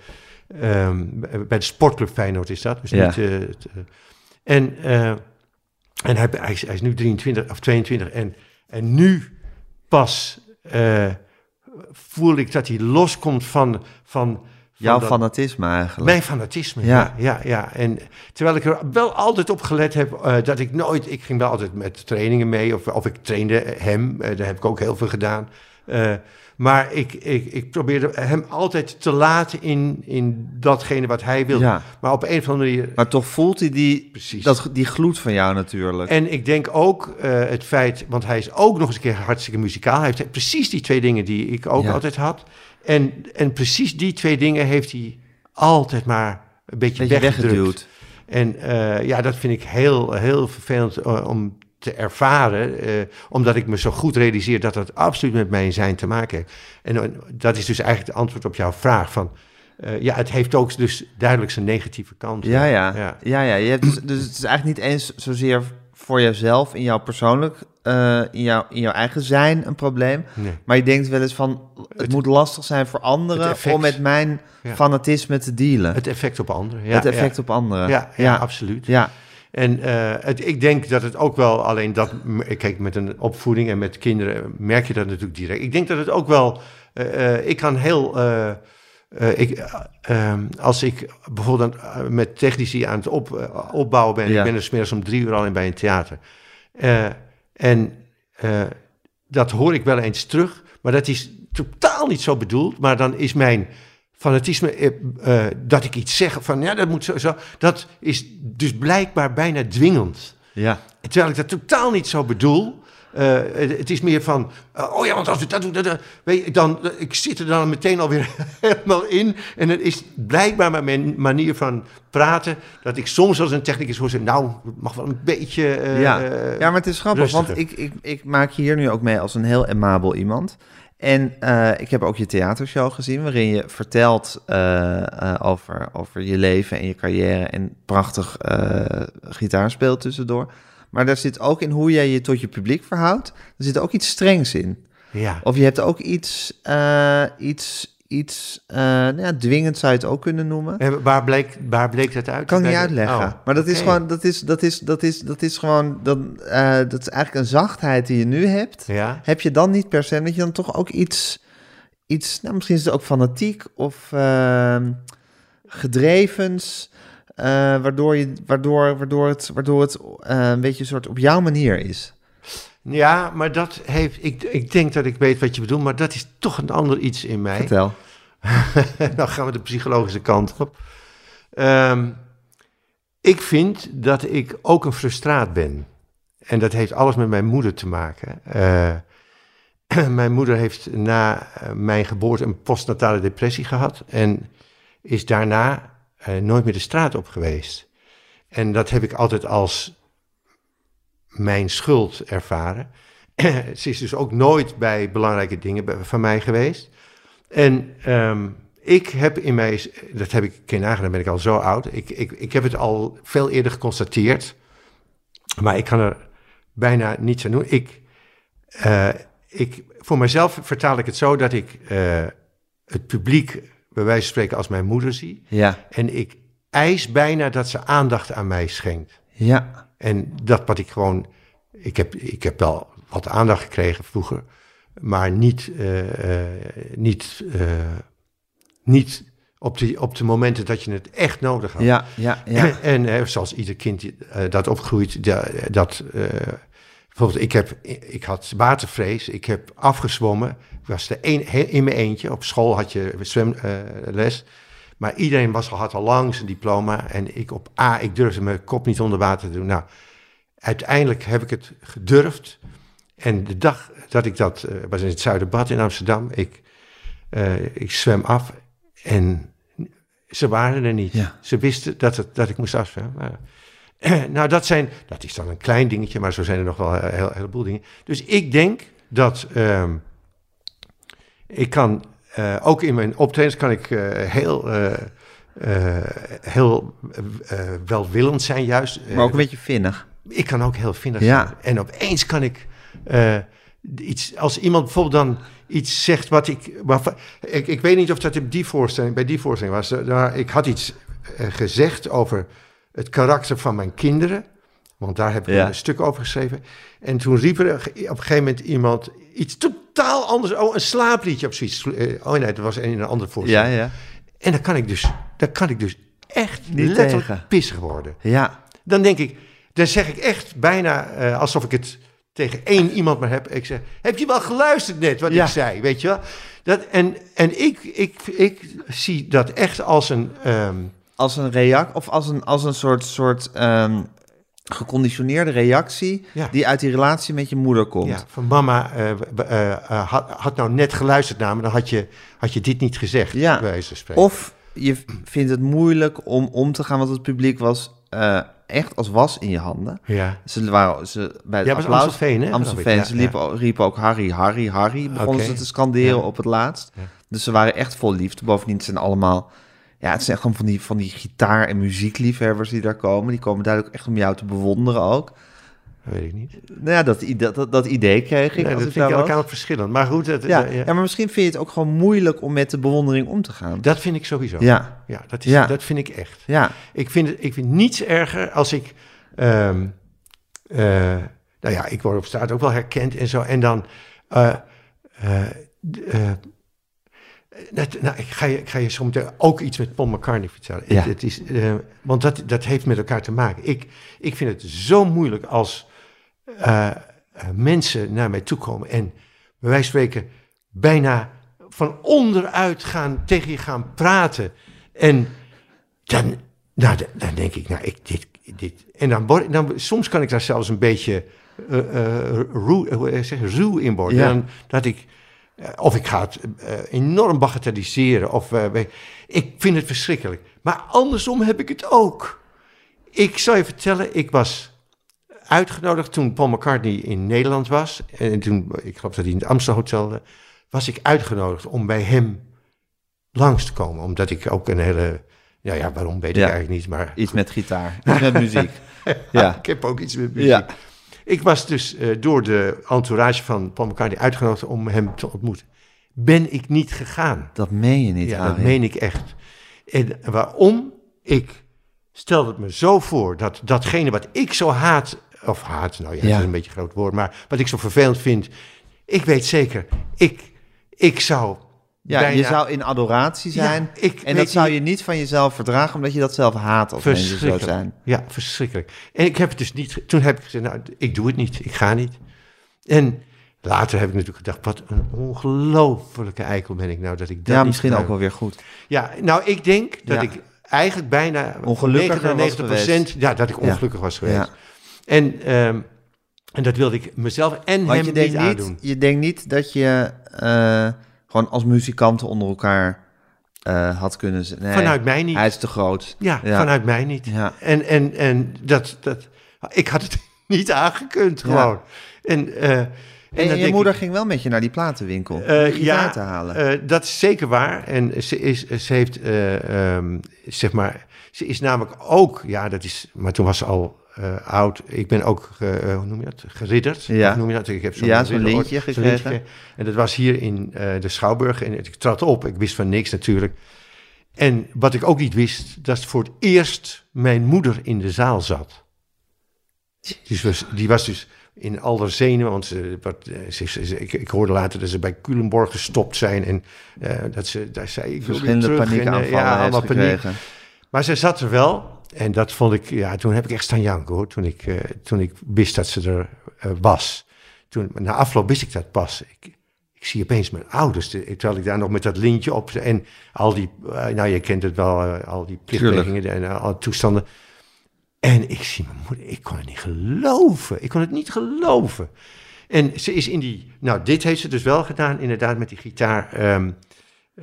ehm, bij de sportclub Feyenoord is dat. Dus Ja. niet, en en hij, hij, is, hij is nu 23 of 22. En, en nu pas voel ik dat hij loskomt van, van Jouw dat- fanatisme eigenlijk. mijn fanatisme, Ja. ja. ja, ja, En terwijl ik er wel altijd op gelet heb eh, dat ik nooit... Ik ging wel altijd met trainingen mee of, of ik trainde hem. eh, daar heb ik ook heel veel gedaan. Eh, maar ik, ik, ik probeerde hem altijd te laten in, in datgene wat hij wil. Ja. Maar op een of andere manier... Maar toch voelt hij die, Precies. dat, die gloed van jou natuurlijk. En ik denk ook het feit, want hij is ook nog eens een keer hartstikke muzikaal. Hij heeft precies die twee dingen die ik ook Ja. altijd had. En, en precies die twee dingen heeft hij altijd maar een beetje, Beetje weggedrukt. weggeduwd. En eh, ja, dat vind ik heel, heel vervelend eh, om te ervaren. eh, omdat ik me zo goed realiseer dat dat absoluut met mijn zijn te maken heeft. En dat is dus eigenlijk het antwoord op jouw vraag. Van, ja, het heeft ook dus duidelijk zijn negatieve kant. Ja, ja. Ja. ja. ja, Je hebt dus, dus het is eigenlijk niet eens zozeer voor jezelf, in jouw persoonlijk, eh, in, jouw, in jouw eigen zijn een probleem. Nee. Maar je denkt wel eens van, het, moet lastig zijn voor anderen effect. om met mijn Ja. fanatisme te dealen. Het effect op anderen. Ja, het effect ja. op anderen. Ja, ja, absoluut. Ja, En eh, het, ik denk dat het ook wel, alleen dat, kijk, met een opvoeding en met kinderen merk je dat natuurlijk direct. Ik denk dat het ook wel, eh, ik kan heel, eh, ik, eh, ehm, als ik bijvoorbeeld eh, met technici aan het op, eh, opbouwen ben, Ja. ik ben er smiddags om drie uur al in bij een theater. En dat hoor ik wel eens terug, maar dat is totaal niet zo bedoeld. Maar dan is mijn fanatisme dat ik iets zeg van ja, dat moet zo, zo. Dat is dus blijkbaar bijna dwingend. ja. Terwijl ik dat totaal niet zo bedoel. Eh, het is meer van, eh, oh ja, want als we dat dan- weet je, dan, ik zit er dan meteen alweer helemaal in. En het is blijkbaar met mijn manier van praten, dat ik soms als een technicus hoor zeggen, nou, het mag wel een beetje... eh, ja. ja, maar het is grappig, want ik, ik, ik maak je hier nu ook mee als een heel amabel iemand. En ik heb ook je theatershow gezien, waarin je vertelt over, over je leven en je carrière en prachtig gitaar speelt tussendoor. Maar daar zit ook in hoe jij je tot je publiek verhoudt, er zit ook iets strengs in. Ja, Of je hebt ook iets, eh, iets, iets eh, nou ja, dwingend zou je het ook kunnen noemen. en waar bleek, waar bleek dat uit? Kan ik niet uitleggen. Oh, maar dat is gewoon, dat is, dat is, dat is, dat is gewoon, dat, eh, dat is eigenlijk een zachtheid die je nu hebt. Ja, Heb je dan niet per se dat je dan toch ook iets, iets nou, misschien is het ook fanatiek of ehm, gedrevens, eh, waardoor, je, waardoor, waardoor het, waardoor het eh, een beetje een soort op jouw manier is. ja, maar dat heeft, ik, ik denk dat ik weet wat je bedoelt, maar dat is toch een ander iets in mij. Vertel. Dan gaan we de psychologische kant op. Ehm, ik vind dat ik ook een frustraat ben. En dat heeft alles met mijn moeder te maken. Eh, mijn moeder heeft na mijn geboorte een postnatale depressie gehad. En is daarna nooit meer de straat op geweest. En dat heb ik altijd als mijn schuld ervaren. Ze is dus ook nooit bij belangrijke dingen van mij geweest. En ehm, ik heb in mij, dat heb ik dan ben ik al zo oud. Ik, ik, ik heb het al veel eerder geconstateerd, maar ik kan er bijna niets aan doen. Ik, eh, ik, voor mezelf vertaal ik het zo dat ik eh, het publiek, bij wijze van spreken, als mijn moeder zie. Ja, En ik eis bijna dat ze aandacht aan mij schenkt. ja, En dat wat ik gewoon. Ik heb, ik heb wel wat aandacht gekregen vroeger. maar niet, eh, eh, niet, eh, niet op, de, op de momenten dat je het echt nodig had. Ja, ja, ja. En eh, zoals ieder kind dat opgroeit, da- dat, bijvoorbeeld ik, heb, ik had watervrees, ik heb afgezwommen. Ik was de een, he- in mijn eentje. Op school had je zwemles. maar iedereen was, al- had al lang zijn diploma. En ik op A, ik durfde mijn kop niet onder water te doen. Nou, uiteindelijk heb ik het gedurfd. En de dag dat ik dat, eh, was in het Zuiderbad in Amsterdam. Ik, eh, ik zwem af en ze waren er niet. Ja. Ze wisten dat, het, dat ik moest afzwemmen. Nou, dat, zijn, dat is dan een klein dingetje, maar zo zijn er nog wel een heel, heleboel dingen. Dus ik denk dat ehm, ik kan, eh, ook in mijn optredens kan ik eh, heel, eh, heel welwillend zijn juist. Maar ook een beetje vinnig. Ik kan ook heel vinnig Ja. zijn. En opeens kan ik iets, als iemand bijvoorbeeld dan iets zegt wat ik, waarvan, ik, ik weet niet of dat op die voorstelling, bij die voorstelling was, maar ik had iets gezegd over het karakter van mijn kinderen, want daar heb ik Ja. een stuk over geschreven. En toen riep er op een gegeven moment iemand iets totaal anders, oh een slaapliedje of zoiets. Eh, Oh nee, dat was in een andere Ja, voorstelling. ja. En dan kan ik dus, dan kan ik dus echt Niet letterlijk tegen. pissig worden Ja, dan denk ik, dan zeg ik echt bijna eh, alsof ik het tegen één iemand maar heb. Ik zeg, heb je wel geluisterd net wat Ja. ik zei, weet je wel? Dat, en en ik, ik, ik zie dat echt als een... ehm, als een react of als een, als een soort, soort ehm, geconditioneerde reactie Ja. die uit die relatie met je moeder komt. ja, van mama, eh, eh, eh, had, had nou net geluisterd naar me, dan had je, had je dit niet gezegd, Ja. bij. Of je vindt het moeilijk om om te gaan, want het publiek was echt als was in je handen. ja. Ze waren ze, bij het Ja, applaus, Amstelveen, hè? Amstelveen, Ja, ze ja. liepen, riepen ook Harry, Harry, Harry. Begonnen ze te scanderen op het laatst. Dus ze waren echt vol liefde. Bovendien zijn allemaal... Ja, het zijn gewoon van die, van die gitaar- en muziekliefhebbers die daar komen. Die komen duidelijk echt om jou te bewonderen ook. Dat weet ik niet. Nou ja, dat, idee- dat, dat idee kreeg ik. Dat ik vind ik elkaar verschillend. Maar goed, dat, Ja, ja, maar misschien vind je het ook gewoon moeilijk om met de bewondering om te gaan. dat vind ik sowieso. Ja, Ja, dat, is, Ja. dat vind ik echt. ja, Ik vind, het- ik vind niets erger als ik. ehm, eh, nou ja, ik word op straat ook wel herkend en zo. En dan. eh, eh, net- nou, ik ga, je, ik ga je zo meteen ook iets met Paul McCartney vertellen. Ja. Het, het is, eh, want dat, dat heeft met elkaar te maken. Ik, ik vind het zo moeilijk als eh, eh, mensen naar mij toe komen en bij wijze van spreken bijna van onderuit gaan tegen je gaan praten. En dan, nou, dan, denk ik, nou, ik, dit, dit. En dan, dan soms kan ik daar zelfs een beetje eh, eh, ruw, zeg, ruw in worden. Ja. Dan, dat ik, eh, of ik ga het eh, enorm bagatelliseren. Of, eh, ik vind het verschrikkelijk. Maar andersom heb ik het ook. Ik zal je vertellen, ik was uitgenodigd toen Paul McCartney in Nederland was. En toen, ik geloof dat hij in het Amstel Hotel, eh, was ik uitgenodigd om bij hem langs te komen. Omdat ik ook een hele, ja, ja waarom weet Ja. ik eigenlijk niet, maar iets met gitaar, iets met muziek. Ja, ik heb ook iets met muziek. ja. Ik was dus eh, door de entourage van Paul McCartney uitgenodigd om hem te ontmoeten. Ben ik niet gegaan. dat meen je niet, Ja, dat meen ik echt. En waarom? Ik stel het me zo voor dat datgene wat ik zo haat, of haat, nou ja, Ja. dat is een beetje een groot woord, maar wat ik zo vervelend vind, ik weet zeker, ik, ik zou Ja, bijna- je zou in adoratie zijn. Ja, ik en dat zou je niet van jezelf verdragen, omdat je dat zelf haat als mensen zo zijn. Ja, verschrikkelijk. En ik heb het dus niet. Toen heb ik gezegd, nou, ik doe het niet. Ik ga niet. En later heb ik natuurlijk gedacht, wat een ongelofelijke eikel ben ik nou dat ik dat Ja, niet misschien ook wel weer goed. Ja, nou, ik denk dat Ja. ik eigenlijk bijna Ongelukkiger was 99% ja, dat ik Ja. ongelukkig was geweest. En, ehm, en dat wilde ik mezelf en Want hem je denkt, niet niet, aandoen. je denkt niet dat je eh, gewoon als muzikanten onder elkaar eh, had kunnen zijn. Nee, Vanuit mij niet. Hij is te groot. Ja, Ja. vanuit mij niet. Ja. En, en, en dat, dat, ik had het niet aangekund gewoon. En, eh, en, je moeder ik, ging wel met je naar die platenwinkel om gitaar ja, te halen. dat is zeker waar. En ze, is, ze heeft, eh, ehm, zeg maar, ze is namelijk ook, ja, dat is, maar toen was ze al eh, oud. Ik ben ook, eh, hoe noem je dat, geridderd. Ja. Noem je dat? Ik heb zo'n Ja, lintje zo'n gekregen. En dat was hier in de Schouwburg. En ik trad op. Ik wist van niks natuurlijk. En wat ik ook niet wist, dat voor het eerst mijn moeder in de zaal zat. Dus was, die was dus in al haar zenuwen. Want ze, wat, ze, ze- ze- ik, ik hoorde later dat ze bij Culemborg gestopt zijn. En dat ze daar zei, ik wil weer Verschillende. En, eh, paniekaanvallen ja, heeft paniek. gekregen. Maar ze zat er wel. En dat vond ik, ja, toen heb ik echt staan janken hoor. Toen ik, eh, toen ik wist dat ze er eh, was. Toen, na afloop wist ik dat pas. Ik, ik zie opeens mijn ouders. de- terwijl ik daar nog met dat lintje op. En al die, eh, nou je kent het wel, al die plichtplegingen en alle toestanden. En ik zie mijn moeder, ik kon het niet geloven. Ik kon het niet geloven. En ze is in die, nou dit heeft ze dus wel gedaan, inderdaad met die gitaar. ehm,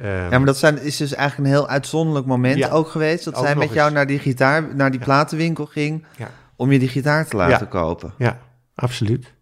Ja, maar dat zijn, is dus eigenlijk een heel uitzonderlijk moment Ja. ook geweest. Dat Ook zij met jou naar die gitaar, naar die platenwinkel ging ja. om je die gitaar te laten kopen. Ja, absoluut.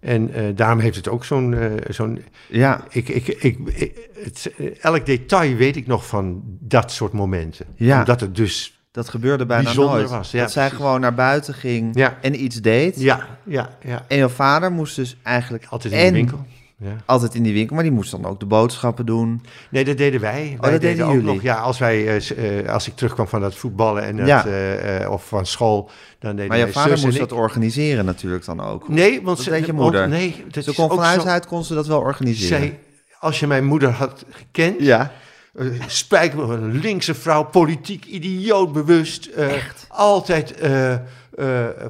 En eh, daarom heeft het ook zo'n... eh, zo'n Ja, ik, ik, ik, ik- het, eh, elk detail weet ik nog van dat soort momenten. Ja. Omdat het dus... dat gebeurde bijna nooit. was, ja, dat zij precies. gewoon naar buiten ging Ja. en iets deed. Ja, ja, ja. En jouw vader moest dus eigenlijk Altijd in en de winkel. Ja. altijd in die winkel, maar die moest dan ook de boodschappen doen. Nee, dat deden wij. wij Oh, dat deden ook jullie? nog. Ja, als, wij, eh, eh, als ik terugkwam van dat voetballen en dat, Ja. eh, of van school, dan deden Maar mijn vader moest dat organiseren natuurlijk dan ook. Nee, want ze, je want- moeder. Nee, dat Ze kon ook van huis zo- uit kon ze dat wel organiseren. Zij, als je mijn moeder had gekend, Ja. Spijker, een linkse vrouw, politiek idioot bewust. Altijd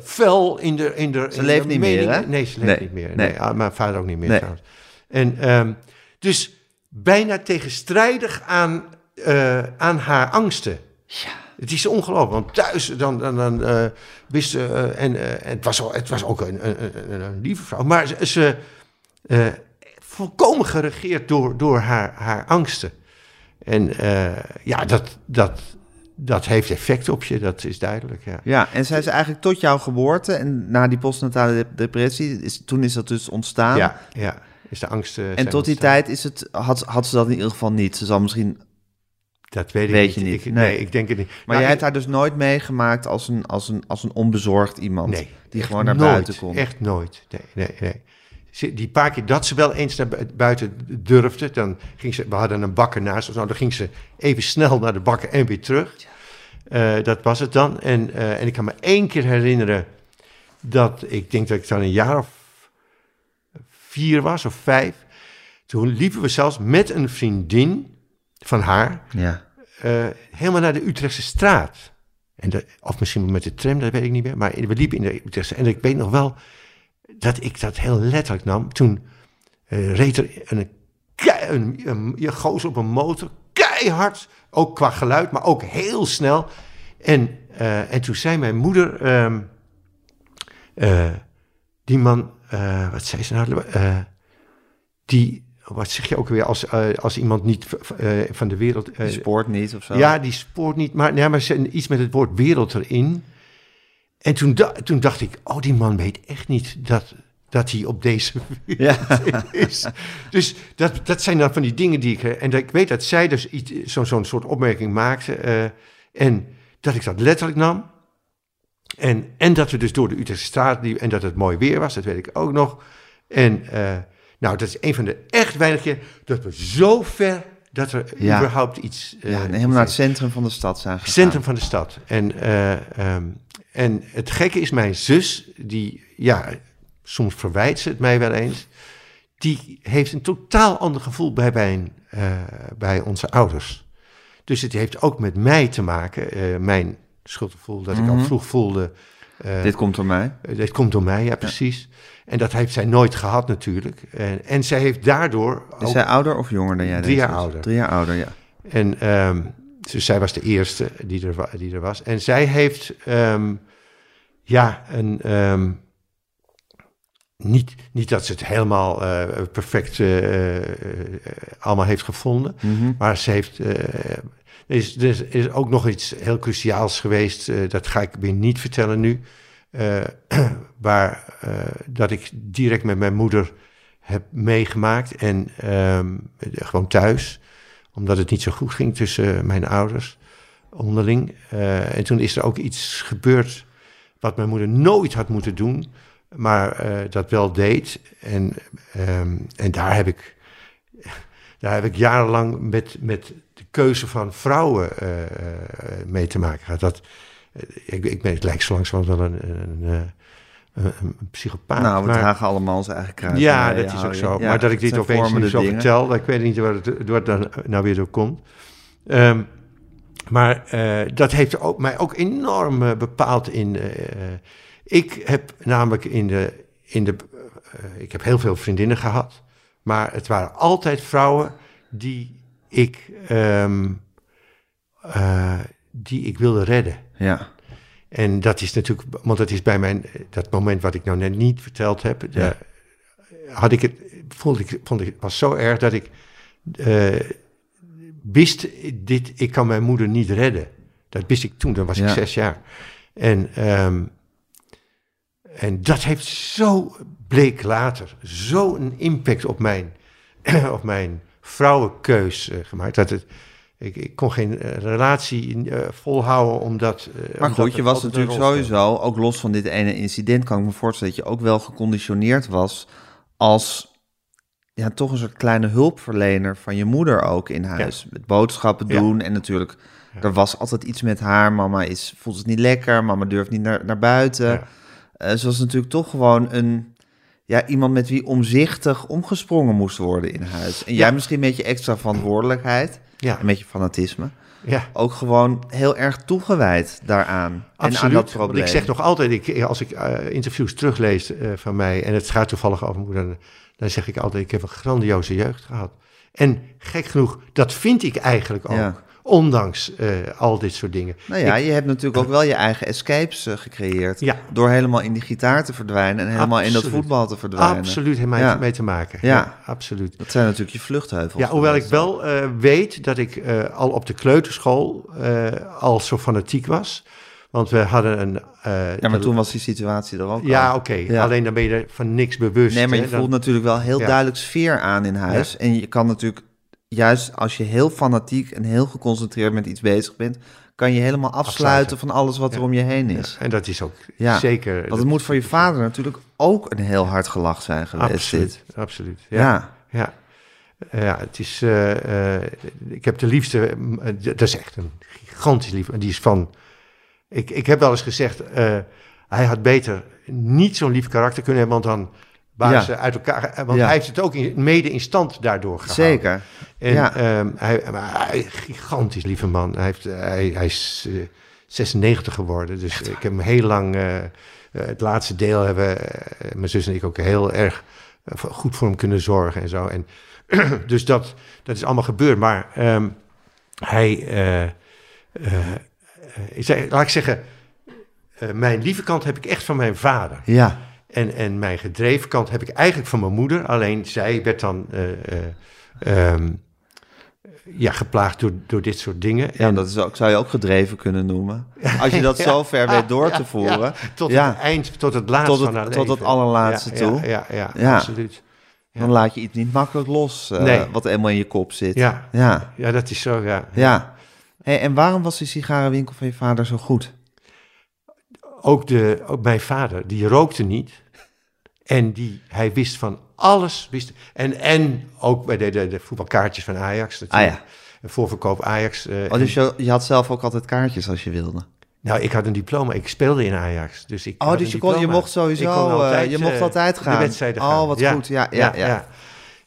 fel in de in de Ze in leeft de niet meer, hè? Nee, ze leeft Nee, niet meer. nee. Nee. ah, mijn vader ook niet meer Nee. trouwens. En ehm, dus bijna tegenstrijdig aan, eh, aan haar angsten. Ja. Het is ongelooflijk, want thuis dan, dan, dan eh, wist ze, eh, en, en het, was, al- het was ook een, een, een, een lieve vrouw, maar ze, ze volkomen geregeerd door, door haar, haar angsten. En ja, dat, dat, dat heeft effect op je, dat is duidelijk. Ja. Ja, en zij is eigenlijk tot jouw geboorte en na die postnatale de- depressie, is, toen is dat dus ontstaan. Ja, ja, is de angst. eh, En tot die tijd is het, had, had ze dat in ieder geval niet. Ze zal misschien, Dat weet ik weet niet. je niet. Ik, Nee. nee. ik denk het niet. maar Nou, jij ik- hebt haar dus nooit meegemaakt als een, als een, als een onbezorgd iemand. Nee, die gewoon naar nooit, buiten kon. Echt nooit. Nee, nee, nee. Die paar keer dat ze wel eens naar bu- buiten durfde, dan ging ze, we hadden een bakker naast ons, nou, dan ging ze even snel naar de bakker en weer terug. Eh, dat was het dan. En, eh, en ik kan me één keer herinneren dat ik denk dat ik dan een jaar of vier was of vijf. Toen liepen we zelfs met een vriendin van haar Ja. eh, helemaal naar de Utrechtse straat. En de, of misschien met de tram, dat weet ik niet meer. Maar we liepen in de Utrechtse En ik weet nog wel dat ik dat heel letterlijk nam. Toen eh, reed er een, een, een, een gozer op een motor, keihard. Ook qua geluid, maar ook heel snel. En, eh, en toen zei mijn moeder... ehm, eh, die man, eh, wat zei ze nou? Eh, die, wat zeg je ook weer als, eh, als iemand niet van de wereld... Die spoort niet of zo. ja, die spoort niet, maar, ja, maar ze- iets met het woord wereld erin. En toen, da- toen dacht ik, oh, die man weet echt niet dat, dat hij op deze Ja. is. Dus dat, dat zijn dan van die dingen die ik... En dat ik weet dat zij dus iets- zo'n zo'n soort opmerking maakte. en dat ik dat letterlijk nam. En, en dat we dus door de Utrechtse straat liepen en dat het mooi weer was, dat weet ik ook nog. En eh, nou, dat is een van de echt weinige keer dat we zo ver dat er Ja. überhaupt iets... eh, Ja, helemaal naar het centrum van de stad zijn gegaan. centrum van de stad. En, eh, ehm, en het gekke is, mijn zus, die, ja, soms verwijt ze het mij wel eens, die heeft een totaal ander gevoel bij, mijn, bij onze ouders. Dus het heeft ook met mij te maken, mijn schuldgevoel, dat ik al Mhm. vroeg voelde. eh, Dit komt door mij. eh, Dit komt door mij, ja, precies. En dat heeft zij nooit gehad natuurlijk. En, en zij heeft daardoor Is zij ouder of jonger dan jij? Drie jaar ouder. Drie jaar ouder, ja. En dus zij was de eerste die er, die er was. En zij heeft, ehm, ja, een, ehm, niet, niet dat ze het helemaal eh, perfect allemaal heeft gevonden, Mhm. maar ze heeft. Er, is, er is- is ook nog iets heel cruciaals geweest, eh, dat ga ik weer niet vertellen nu. eh, waar eh, dat ik direct met mijn moeder heb meegemaakt en ehm, gewoon thuis omdat het niet zo goed ging tussen mijn ouders onderling. En toen is er ook iets gebeurd wat mijn moeder nooit had moeten doen, maar dat wel deed. En, ehm, en daar heb ik, daar heb ik jarenlang met, met de keuze van vrouwen eh, eh, mee te maken gehad. Dat, eh, ik, ik ben, het lijkt zo langzamerhand wel een, een, een, een psychopaat. Nou, we maar, dragen allemaal onze eigen kruis. ja, dat is ook zo. Ja, maar dat ik dit zijn opeens nu vormende zo dingen. vertel, dat ik weet niet waar het, waar het dan nou weer door komt. Ehm, maar dat heeft ook, mij ook enorm bepaald in... ik heb namelijk in de... In de ik heb heel veel vriendinnen gehad. Maar het waren altijd vrouwen die ik... ehm, eh, die ik wilde redden. Ja, En dat is natuurlijk, want dat is bij mijn, dat moment wat ik nou net niet verteld heb, daar had ik het, vond ik, vond ik, het was zo erg dat ik eh, wist, dit, ik kan mijn moeder niet redden. Dat wist ik toen, dan was ik Ja. zes jaar. En, ehm, en dat heeft zo, bleek later, zo'n impact op mijn, op mijn vrouwenkeus eh, gemaakt, dat het, ik, ik kon geen eh, relatie eh, volhouden omdat... maar omdat goed, je was natuurlijk sowieso, ook los van dit ene incident, kan ik me voorstellen dat je ook wel geconditioneerd was als ja, toch een soort kleine hulpverlener van je moeder ook in huis. Met boodschappen Ja. doen en natuurlijk, er was altijd iets met haar. Mama is, voelt het niet lekker, mama durft niet naar, naar buiten. Eh, ze was natuurlijk toch gewoon een, ja, iemand met wie omzichtig omgesprongen moest worden in huis. En jij misschien met je extra verantwoordelijkheid Ja, en met je fanatisme ja. ook gewoon heel erg toegewijd daaraan. En aan Absoluut. dat Want probleem. ik zeg nog altijd, ik, als ik eh, interviews teruglees eh, van mij, en het gaat toevallig over moeder, dan, dan zeg ik altijd, ik heb een grandioze jeugd gehad. En gek genoeg, dat vind ik eigenlijk ook, Ja. Ondanks eh, al dit soort dingen. Nou ja, Ik- je hebt natuurlijk ook wel je eigen escapes eh, gecreëerd. Ja. Door helemaal in die gitaar te verdwijnen en helemaal in dat voetbal te verdwijnen. absoluut mij Ja. mee te maken. Ja. absoluut. Dat zijn natuurlijk je vluchtheuvels. Ja, hoewel ik wel eh, weet dat ik al op de kleuterschool al zo fanatiek was. Want we hadden een... Ja, maar toen was die situatie er ook Ja, oké. Ja. Alleen dan ben je er van niks bewust. Nee, maar je hè. Dan- voelt natuurlijk wel heel Ja. duidelijk sfeer aan in huis. En je kan natuurlijk, juist als je heel fanatiek en heel geconcentreerd met iets bezig bent, kan je helemaal afsluiten, Afsluiten. van alles wat er om je heen is. En dat is ook Ja, zeker... Want het moet voor je vader natuurlijk ook een heel hard gelach zijn geweest. Absoluut, Dit. absoluut. Ja. Ja, ja. Het is... eh, eh, ik heb de liefste... eh, dat is echt een gigantisch liefde. Die is van... Ik, ik heb wel eens gezegd... hij had beter niet zo'n lief karakter kunnen hebben... want dan waren Ja. ze uit elkaar... eh, Want Ja. hij heeft het ook in, mede in stand daardoor gehouden. Zeker. En Ja. ehm, hij, maar hij, gigantisch lieve man. Hij, heeft, eh, hij, hij is eh, 96 geworden. Dus ik heb hem heel lang. eh, eh, het laatste deel hebben eh, mijn zus en ik ook heel erg eh, goed voor hem kunnen zorgen en zo. En dus dat, dat is allemaal gebeurd. Maar ehm, hij. eh, eh, eh, zei, laat ik zeggen. eh, mijn lieve kant heb ik echt van mijn vader. Ja. En, en mijn gedreven kant heb ik eigenlijk van mijn moeder. Alleen zij werd dan eh, eh, ehm, ja, geplaagd door, door dit soort dingen. Ja, dat is ook, zou je ook gedreven kunnen noemen. Als je dat Ja. zo ver weet door te voeren. ja, tot het eind, tot het laatste Tot het- van tot het allerlaatste toe. Ja, ja, absoluut. Dan laat je iets niet makkelijk los, eh, Nee. wat eenmaal in je kop zit. Ja. Ja, Ja, dat is zo, ja. ja. Hey, en waarom was die sigarenwinkel van je vader zo goed? Ook, de, ook mijn vader, die rookte niet. En die, hij wist van alles. Wist, en, en ook bij de, de, de voetbalkaartjes van Ajax. Ah ja. Een voorverkoop Ajax. eh, Oh, dus je, je had zelf ook altijd kaartjes als je wilde. Nou, ik had een diploma. Ik speelde in Ajax. Dus ik Oh, dus je, kon, je mocht sowieso, Ik kon eh, je mocht eh, altijd De gaan. wedstrijden Oh, gaan. wat goed. Ja, ja, ja.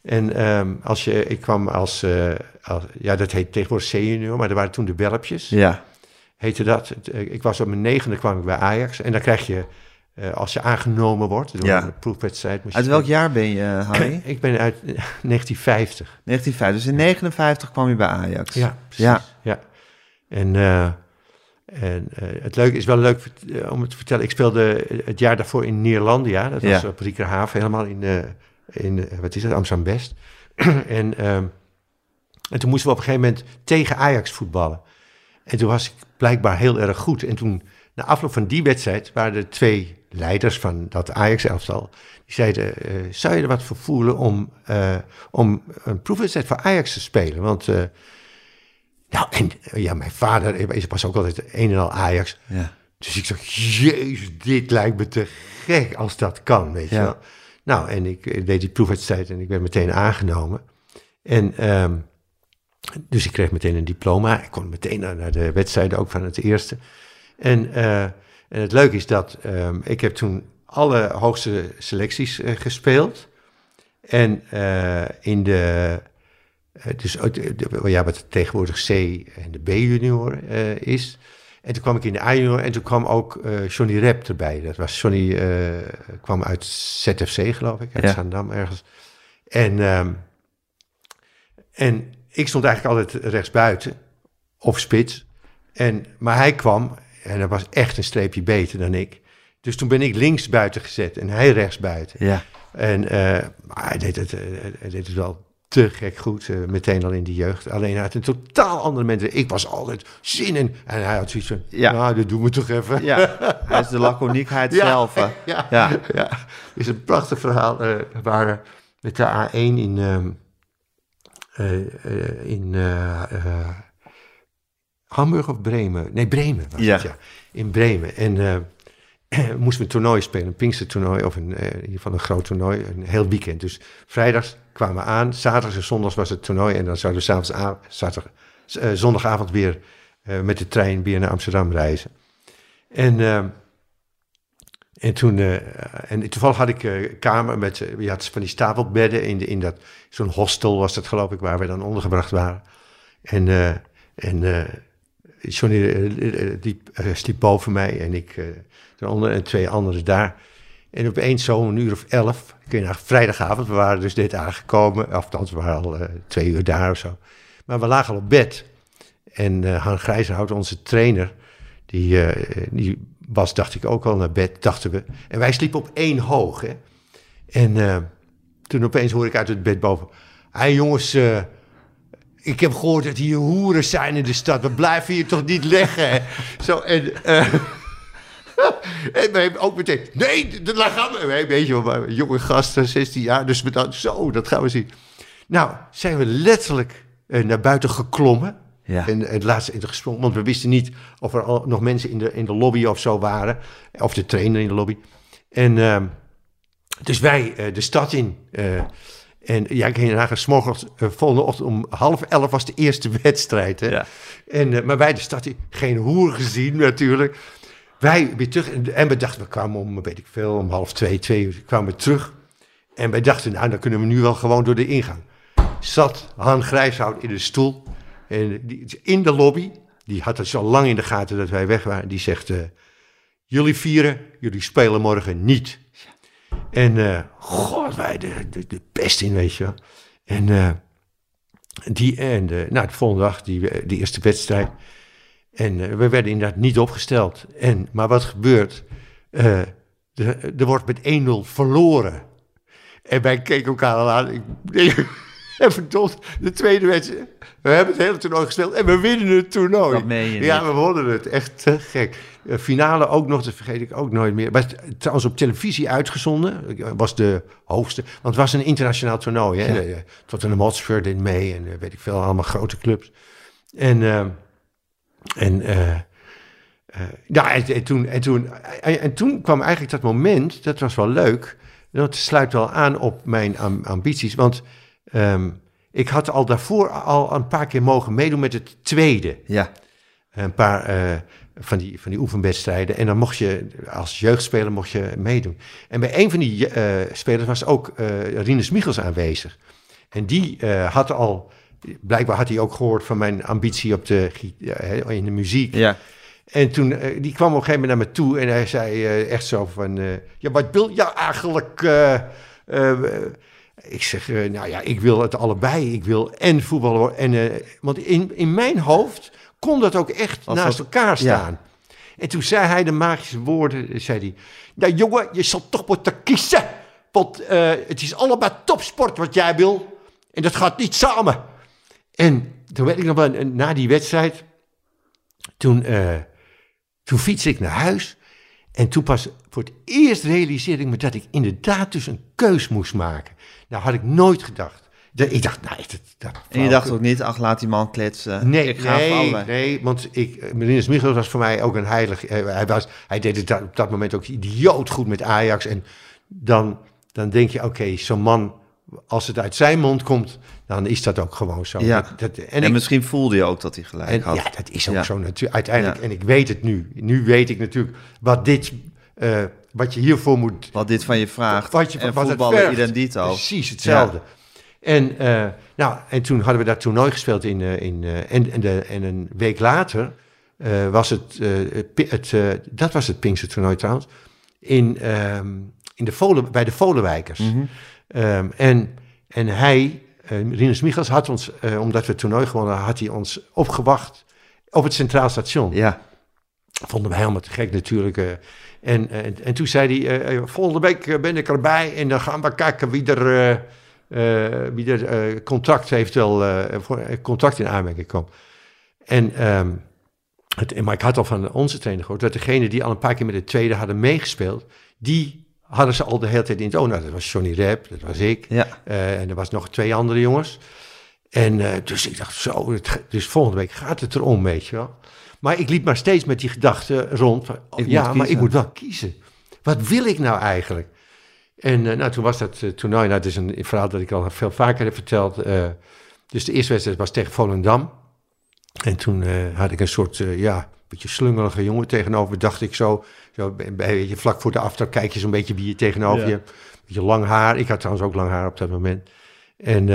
En ehm, als je, ik kwam als, als, ja, dat heet tegenwoordig C-junior, maar er waren toen de Belpjes, Ja, heette dat. Eh, Ik was op mijn negende kwam ik bij Ajax en dan krijg je, eh, als je aangenomen wordt, door Ja. een proefwedstrijd. Uit welk jaar ben je, Harry? Ik ben uit 1950. 1950. Dus in 59 kwam je bij Ajax. Ja, precies. Ja. Ja. En, eh, en eh, het leuke is wel leuk eh, om het te vertellen. Ik speelde het jaar daarvoor in Neerlandia. Dat was Ja. op Riekerhaven, helemaal in, eh, in eh, wat is het, Amsterdam-West. en, ehm, en toen moesten we op een gegeven moment tegen Ajax voetballen. En toen was ik blijkbaar heel erg goed. En toen, na afloop van die wedstrijd, waren er twee leiders van dat Ajax-elftal. Die zeiden, eh, zou je er wat voor voelen om, eh, om een proefwedstrijd voor Ajax te spelen? Want, eh, nou, en ja, mijn vader is pas ook altijd een en al Ajax. Ja. Dus ik zeg, jezus, dit lijkt me te gek als dat kan, weet je wel. Nou, en ik deed die proefwedstrijd en ik werd meteen aangenomen. En ehm, dus ik kreeg meteen een diploma. Ik kon meteen naar, de wedstrijden, ook van het eerste. En, eh, en het leuke is dat ehm, ik heb toen alle hoogste selecties eh, gespeeld. En eh, in de, dus ook de- de- ja, wat tegenwoordig C en de B-junior is. En toen kwam ik in de A-junior en toen kwam ook Johnny Rep erbij. Dat was Johnny, kwam uit ZFC geloof ik, uit Ja. Zaandam ergens. En, ehm, en ik stond eigenlijk altijd rechtsbuiten of spits. En, maar hij kwam en dat was echt een streepje beter dan ik. Dus toen ben ik links buiten gezet en hij rechts buiten. Ja. En maar hij, deed het, eh, hij deed het wel te gek goed, eh, meteen al in de jeugd. Alleen hij had een totaal andere mensen. Ik was altijd zin in. En hij had zoiets van, Ja. nou, dat doen we toch even. ja, hij is de laconiekheid Ja. zelf. Ja, Ja. ja. is een prachtig verhaal. we waren met de A1 in, ehm, eh, eh, in eh, eh, Hamburg of Bremen? Nee, Bremen was Ja. het, ja. In Bremen. En eh, moesten we een toernooi spelen, een Pinkstertoernooi, of een, eh, in ieder geval een groot toernooi, een heel weekend. Dus vrijdags kwamen we aan, zaterdags en zondags was het toernooi en dan zouden we s'avonds, zaterdag, eh, zondagavond weer eh, met de trein weer naar Amsterdam reizen. En, eh, en toen, eh, en toevallig had ik eh, een kamer met, eh, je had van die stapelbedden in, de, in dat, zo'n hostel was dat geloof ik, waar we dan ondergebracht waren. En, eh, en eh, Johnny eh, eh, die eh, sliep boven mij en ik eh eronder en twee anderen daar. En opeens zo een uur of elf, kun je naar vrijdagavond, we waren dus net aangekomen, althans we waren al eh, twee uur daar of zo. Maar we lagen al op bed. En eh Han Grijzenhout, onze trainer, die, eh, die was, dacht ik, ook al naar bed, dachten we. En wij sliepen op één hoog. Hè? En eh, toen opeens hoor ik uit het bed boven... Hé jongens, eh, ik heb gehoord dat hier hoeren zijn in de stad. We blijven hier toch niet leggen? hè? Zo, en... eh, en ook meteen, nee, dat gaan we. Weet je wel, jonge gasten, 16 jaar, dus zo, dat gaan we zien. Nou, zijn we letterlijk naar buiten geklommen. Ja. En het laatste in de gesprongen, want we wisten niet of er al nog mensen in de, in de lobby of zo waren. Of de trainer in de lobby. En ehm, dus wij eh, de stad in. eh, en ja, ik ging naar s morgens, eh, volgende ochtend om half elf was de eerste wedstrijd. Hè? Ja. En, maar wij de stad in, geen hoer gezien natuurlijk. Wij weer terug en, en we dachten, we kwamen om, weet ik veel, om half twee, twee uur kwamen we terug. En wij dachten, nou, dan kunnen we nu wel gewoon door de ingang. Zat Han Grijshout in de stoel en die, in de lobby. Die had het zo lang in de gaten dat wij weg waren. Die zegt, eh, jullie vieren, jullie spelen morgen niet. En eh, god, wij de, de, de pest in, weet je wel. En, eh, die, en nou, de volgende dag, die, die eerste wedstrijd. En we werden inderdaad niet opgesteld. En, maar wat gebeurt? Er, wordt met 1-0 verloren. En wij keken elkaar al aan. Ik en verdomd, de tweede wedstrijd. We hebben het hele toernooi gespeeld en we winnen het toernooi. Dat meen je ja, niet. we wonnen het. Echt te gek. Eh, finale ook nog, dat vergeet ik ook nooit meer. Was trouwens op televisie uitgezonden. Was de hoogste. Want het was een internationaal toernooi. Hè? Eh, Tottenham Hotspur deed mee en eh, weet ik veel, allemaal grote clubs. En, eh, en, eh, eh, ja, en, en toen, en, toen, en, en toen kwam eigenlijk dat moment, dat was wel leuk. Dat sluit wel aan op mijn am- ambities. Want ehm, ik had al daarvoor al een paar keer mogen meedoen met het tweede Ja. een paar eh, van, die, van die oefenwedstrijden. En dan mocht je, als jeugdspeler mocht je meedoen. En bij een van die eh, spelers was ook eh Rinus Michels aanwezig. En die had al, blijkbaar had hij ook gehoord van mijn ambitie op de, in de muziek. Ja. En toen, die kwam op een gegeven moment naar me toe en hij zei echt zo van, ja, wat wil je eigenlijk? Ik zeg, eh, nou ja, ik wil het allebei. Ik wil en voetballen worden. En, eh, want in, in mijn hoofd kon dat ook echt Als naast dat- elkaar staan. En toen zei hij de magische woorden, eh, zei hij, nou jongen, je zal toch moeten kiezen. Want het is allebei topsport wat jij wil. En dat gaat niet samen. En toen weet ik nog wel, na die wedstrijd, toen, toen fietste ik naar huis. En toen pas voor het eerst realiseerde ik me dat ik inderdaad dus een keus moest maken. Nou had ik nooit gedacht. Ik dacht, nee, dat, dat En je dacht ook niet, ach, laat die man kletsen. Nee, ik ga nee, allebei. nee, want ik, Rinus Michels was voor mij ook een heilig. eh, Hij, was, hij deed het op dat moment ook idioot goed met Ajax. En dan, dan denk je, oké, zo'n man, als het uit zijn mond komt, dan is dat ook gewoon zo. Ja. Dat, dat- en En, ik, misschien voelde je ook dat hij gelijk en, had. ja, dat is ook Ja. zo natuurlijk. Uiteindelijk, Ja. en ik weet het nu. Nu weet ik natuurlijk wat dit eh, wat je hiervoor moet Wat dit van je vraagt. wat je en wat dito. Precies hetzelfde. En, eh, nou, en toen hadden we dat toernooi gespeeld in, eh, in eh, en, en, de, en een week later was het, het, dat was het Pinkster toernooi trouwens, in, ehm, in de Volen, bij de Volenwijkers. Ehm, en, en hij, Rinus Michels, had ons, omdat we het toernooi gewonnen had hij ons opgewacht op het Centraal Station. Ja, Vonden we helemaal te gek natuurlijk. Eh. en, en, en toen zei hij, eh, eh, volgende week eh, ben ik erbij en dan gaan we kijken wie er, eh, eh, wie er eh, contract eventueel eh, voor eh, contract in aanmerking komt. En, ehm, het, maar ik had al van onze trainer gehoord dat degene die al een paar keer met de tweede hadden meegespeeld, die hadden ze al de hele tijd in het oog. Nou, dat was Johnny Rep, dat was ik. ja. Eh, en er was nog twee andere jongens. En eh, dus ik dacht, zo, het dus volgende week gaat het erom, weet je wel. Maar ik liep maar steeds met die gedachte rond. Van, oh, ja, maar ik moet wel kiezen. Wat wil ik nou eigenlijk? En eh, nou, toen was dat eh, toernooi, nou, het is een verhaal dat ik al veel vaker heb verteld. dus de eerste wedstrijd was tegen Volendam. En toen had ik een soort, ja, beetje slungelige jongen tegenover, dacht ik zo. zo bij, je, vlak voor de aftrap kijk je zo'n beetje wie je tegenover Ja. je hebt. Beetje lang haar. Ik had trouwens ook lang haar op dat moment. En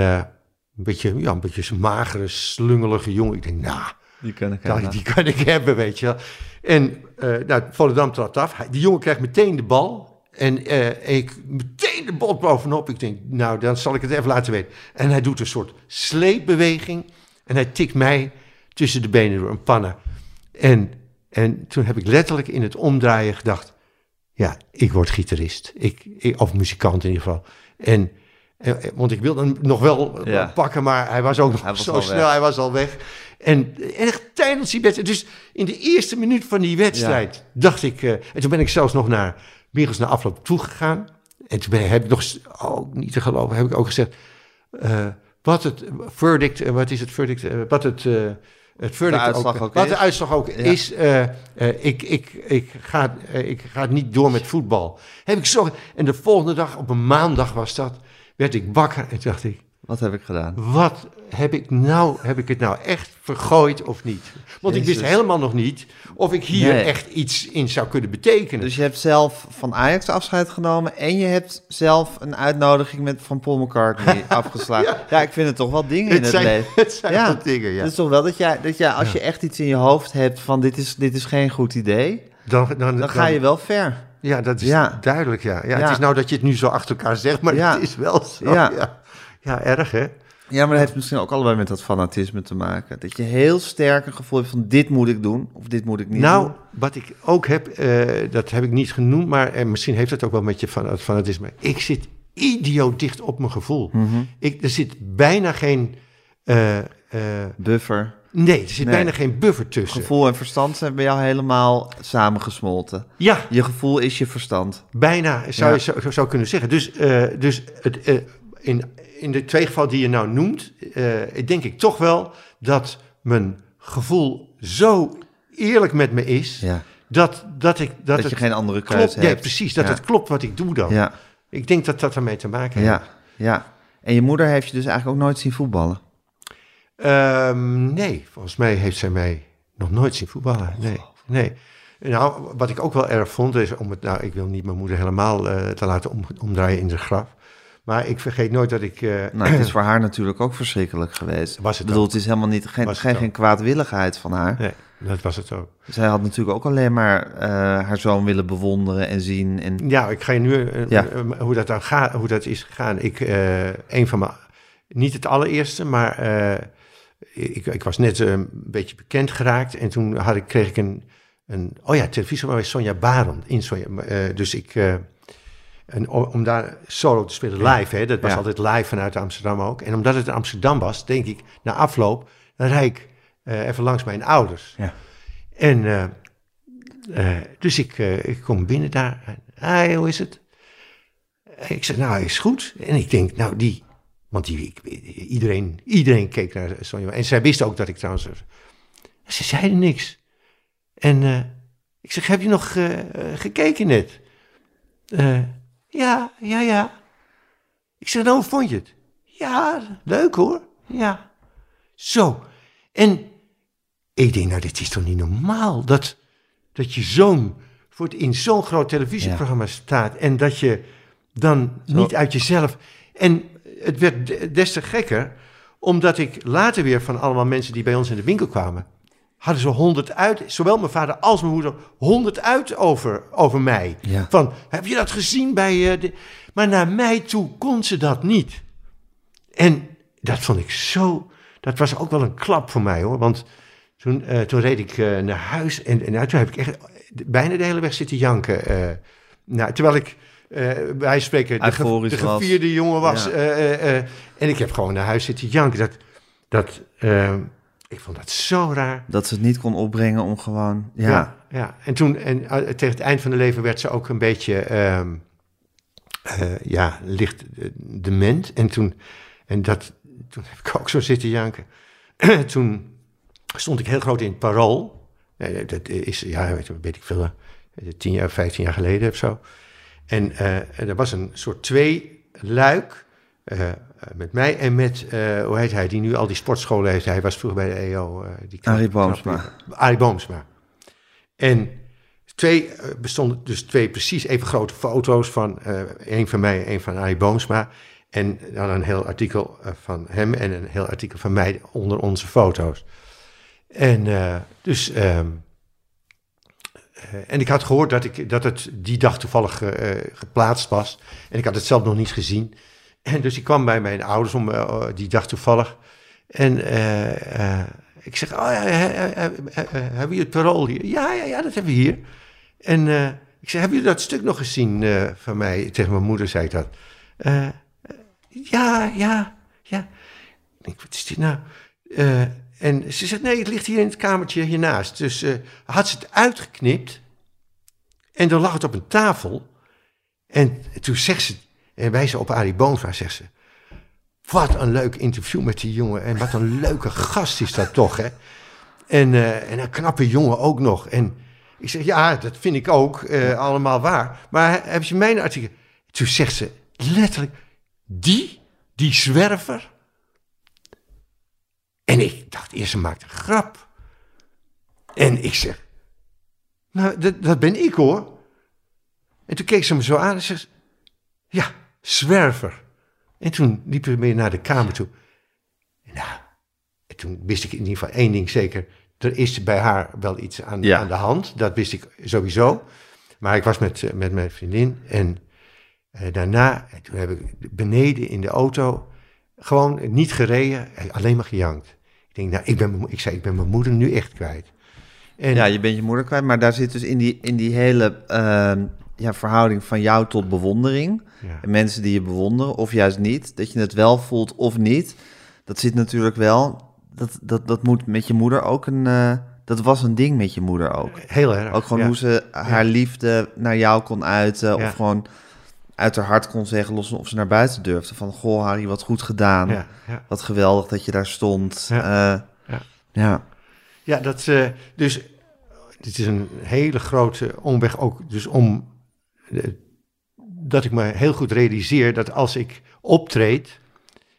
een beetje, ja, een beetje zo'n magere, slungelige jongen. Ik denk, nou, Die kan ik ik, hebben. die kan ik hebben, weet je wel. En eh nou, Volendam trad af. Die jongen krijgt meteen de bal. En eh, ik meteen de bal bovenop. Ik denk, nou, dan zal ik het even laten weten. En hij doet een soort sleepbeweging. En hij tikt mij tussen de benen door een pannen. En, en toen heb ik letterlijk in het omdraaien gedacht... Ja, ik word gitarist. Ik, ik, of muzikant in ieder geval. En, want ik wilde hem nog wel eh, Ja. pakken, maar hij was ook nog Hij was zo snel. weg. Hij was al weg. En echt tijdens die wedstrijd, dus in de eerste minuut van die wedstrijd, dacht ik... eh, en toen ben ik zelfs nog naar Michels na afloop toegegaan. En toen ben, heb ik nog, oh, niet te geloven, heb ik ook gezegd... eh, wat het verdict, eh, wat is het verdict, eh, wat het... eh, het verdict uitslag ook wat is. de uitslag ook is, eh, eh, ik, ik, ik, ga, eh, ik ga niet door met voetbal. Heb ik zo, en de volgende dag, op een maandag was dat, werd ik wakker en dacht ik, Wat heb ik gedaan? wat heb ik nou, heb ik het nou echt vergooid of niet? Want ik wist helemaal nog niet of ik hier Nee. echt iets in zou kunnen betekenen. Dus je hebt zelf van Ajax afscheid genomen en je hebt zelf een uitnodiging met van Paul McCartney afgeslagen. Ja. ik vind het toch wel dingen in het het zijn, leven. het zijn Ja. dingen, ja. Het is toch wel dat jij, dat jij als je echt iets in je hoofd hebt van dit is, dit is geen goed idee, dan, dan, dan ga je wel ver. Ja, dat is Ja. duidelijk, ja. ja. Het is nou dat je het nu zo achter elkaar zegt, maar het is wel zo. Ja. Ja. Erg hè? Ja, maar dat heeft misschien ook allebei met dat fanatisme te maken. Dat je heel sterk een gevoel hebt van dit moet ik doen of dit moet ik niet nou, doen. wat ik ook heb, eh, dat heb ik niet genoemd, maar en misschien heeft het ook wel met je van het fanatisme. Ik zit idioot dicht op mijn gevoel. Mhm. ik, er zit bijna geen. eh, eh, Buffer. Nee, er zit Nee. bijna geen buffer tussen. Gevoel en verstand zijn bij jou helemaal samengesmolten. Ja, Je gevoel is je verstand. bijna zou Ja. je zo, zo kunnen zeggen. Dus, eh, dus het, eh, in, in de twee gevallen die je nou noemt, eh, denk ik toch wel dat mijn gevoel zo eerlijk met me is. Ja. Dat, dat, ik, dat, Dat, het je geen andere klopt. keuze Nee, hebt. precies. Dat Ja. het klopt wat ik doe dan. Ja, Ik denk dat dat ermee te maken heeft. ja, ja. En je moeder heeft je dus eigenlijk ook nooit zien voetballen. Ehm, nee, volgens mij heeft zij mij nog nooit zien voetballen. Nee, nee. Nou, wat ik ook wel erg vond is om het, nou, ik wil niet mijn moeder helemaal eh, te laten om, omdraaien in de graf. Maar ik vergeet nooit dat ik. eh, Nou, het is voor haar natuurlijk ook verschrikkelijk geweest. Was het ik bedoel, ook. het is helemaal niet, geen, geen, kwaadwilligheid van haar. nee, dat was het ook. Zij had natuurlijk ook alleen maar eh, haar zoon willen bewonderen en zien. En, Ja, ik ga je nu Ja. hoe dat dan gaat, hoe dat is gegaan. Ik, een van mijn, niet het allereerste, maar ik, ik was net eh, een beetje bekend geraakt en toen had ik, kreeg ik een, een oh ja, televisie bij Sonja Baron in Sonja. eh, dus ik, eh, en om, daar solo te spelen live, hè, dat was Ja. altijd live vanuit Amsterdam ook. En omdat het in Amsterdam was, denk ik, na afloop, dan rijd ik eh, even langs mijn ouders. Ja. En eh, eh, dus ik, eh, ik kom binnen daar. Hi, hoe is het? Ik zeg, nou, is goed. En ik denk, nou, die... Want die, iedereen, iedereen keek naar Sonja. En zij wist ook dat ik trouwens... Ze zeiden niks. En eh, ik zeg, heb je nog eh, gekeken net? Eh, ja, ja, ja. Ik zeg, nou, hoe vond je het? Ja, leuk hoor. Ja. Zo. En ik denk, nou, dit is toch niet normaal? Dat, dat je zo'n voor het in zo'n groot televisieprogramma staat en dat je dan niet uit jezelf. En het werd de- des te gekker, omdat ik later weer van allemaal mensen die bij ons in de winkel kwamen, hadden ze honderd uit, zowel mijn vader als mijn moeder, honderd uit over, over mij. Ja. Van, heb je dat gezien bij... de... Maar naar mij toe kon ze dat niet. En dat vond ik zo... Dat was ook wel een klap voor mij, hoor. Want toen, eh, toen reed ik eh, naar huis en, en nou, toen heb ik echt bijna de hele weg zitten janken. nou, terwijl ik, eh wij spreken, de, ge- de was. gevierde jongen was. Ja. eh, eh, en ik heb gewoon naar huis zitten janken. Dat, dat, eh, ik vond dat zo raar. Dat ze het niet kon opbrengen om gewoon... Ja, Ja, ja. En toen, en tegen het eind van haar leven werd ze ook een beetje, ehm, eh, ja, licht dement. En toen, en dat, toen heb ik ook zo zitten janken. toen stond ik heel groot in het parool. Dat is, ja, weet, weet ik veel, eh, tien jaar, vijftien jaar geleden of zo. En eh, er was een soort twee luik. eh, eh, met mij en met, hoe heet hij, die nu al die sportscholen heeft. Hij was vroeger bij de EO. die Arie Boomsma. Arie Boomsma. En twee bestonden dus twee precies even grote foto's van eh één van mij en één van Arie Boomsma. En dan een heel artikel van hem en een heel artikel van mij onder onze foto's. En dus. ehm, eh, en ik had gehoord dat, ik, dat het die dag toevallig eh, eh, geplaatst was. En ik had het zelf nog niet gezien. En dus ik kwam bij mijn ouders om eh, die dag toevallig. En eh, eh, ik zeg, oh hebben jullie het parool hier? Ja, ja, ja, dat hebben we hier. En eh, ik zeg, hebben jullie dat stuk nog gezien eh, van mij? Tegen mijn moeder zei ik dat. Eh, eh, ja, ja, ja. Ik denk, wat is dit nou? En ze zegt, nee, het ligt hier in het kamertje hiernaast. Dus eh, had ze het uitgeknipt. En dan lag het op een tafel. En toen zegt ze, en wijst ze op Arie Boomsma, zegt ze... Wat een leuk interview met die jongen. En wat een leuke gast is dat toch, hè? En, eh, en een knappe jongen ook nog. En ik zeg, ja, dat vind ik ook eh, allemaal waar. Maar heb je mijn artikel... Toen zegt ze letterlijk, die, die zwerver... En ik dacht eerst, ze maakt een grap. En ik zeg, nou, dat, dat ben ik hoor. En toen keek ze me zo aan en zegt, ja, zwerver. En toen liepen we mee naar de kamer toe. Nou, en toen wist ik in ieder geval één ding zeker. Er is bij haar wel iets aan, Ja. aan de hand. Dat wist ik sowieso. Maar ik was met, eh, met mijn vriendin. En eh, daarna, en toen heb ik beneden in de auto... gewoon niet gereden, alleen maar gejankt. Ik denk, nou, ik, ben, ik zei, ik ben mijn moeder nu echt kwijt. En, Ja, je bent je moeder kwijt, maar daar zit dus in die, in die hele ehm, ja, verhouding van jou tot bewondering. Ja. En mensen die je bewonderen, of juist niet, dat je het wel voelt of niet. Dat zit natuurlijk wel, dat, dat, dat moet met je moeder ook een, eh, dat was een ding met je moeder ook. Heel erg. Ook gewoon ja. hoe ze haar liefde naar jou kon uiten, of gewoon uit haar hart kon zeggen, los of ze naar buiten durfde. Van, goh Harry, wat goed gedaan. Ja, ja. Wat geweldig dat je daar stond. Ja. Ja. Ja. ja. Dat, eh, dus dit is een hele grote omweg ook dus om eh, dat ik me heel goed realiseer dat als ik optreed,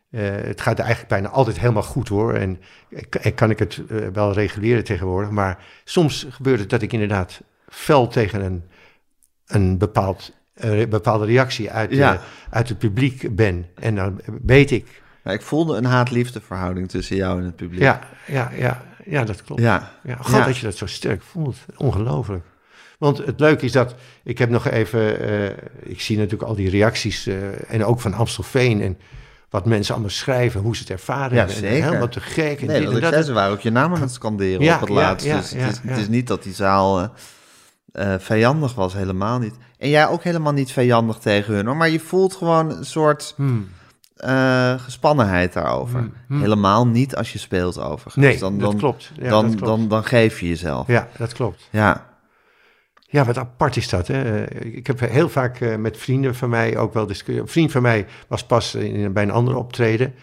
eh, het gaat eigenlijk bijna altijd helemaal goed hoor en, en kan ik het eh, wel reguleren tegenwoordig, maar soms gebeurt het dat ik inderdaad fel tegen een, een bepaald, eh, bepaalde reactie uit, Ja. uit het publiek ben en dan weet ik, Nou, ik voelde een haat-liefde verhouding tussen jou en het publiek. ja, ja, ja, ja, dat klopt. Ja. Ja, God, Ja. dat je dat zo sterk voelt. Ongelooflijk. Want het leuke is dat, ik heb nog even, eh, ik zie natuurlijk al die reacties, eh, en ook van Amstelveen, en wat mensen allemaal schrijven, hoe ze het ervaren Ja. En helemaal te gek. En Nee, dit en dat. zei, ze waren ook je naam aan het scanderen Ja, op het laatst. dus het, is, het is niet dat die zaal eh, vijandig was, helemaal niet. En jij ook helemaal niet vijandig tegen hun, hoor. Maar je voelt gewoon een soort Hmm. eh, gespannenheid daarover. Helemaal niet als je speelt overigens. Nee, dan, dat dan, klopt. Ja, dan, dat klopt. Dan, dan geef je jezelf. Ja, dat klopt. Ja. Ja, wat apart is dat. Hè? Eh, Ik heb heel vaak eh, met vrienden van mij ook wel discussie. Een vriend van mij was pas in, bij een ander optreden.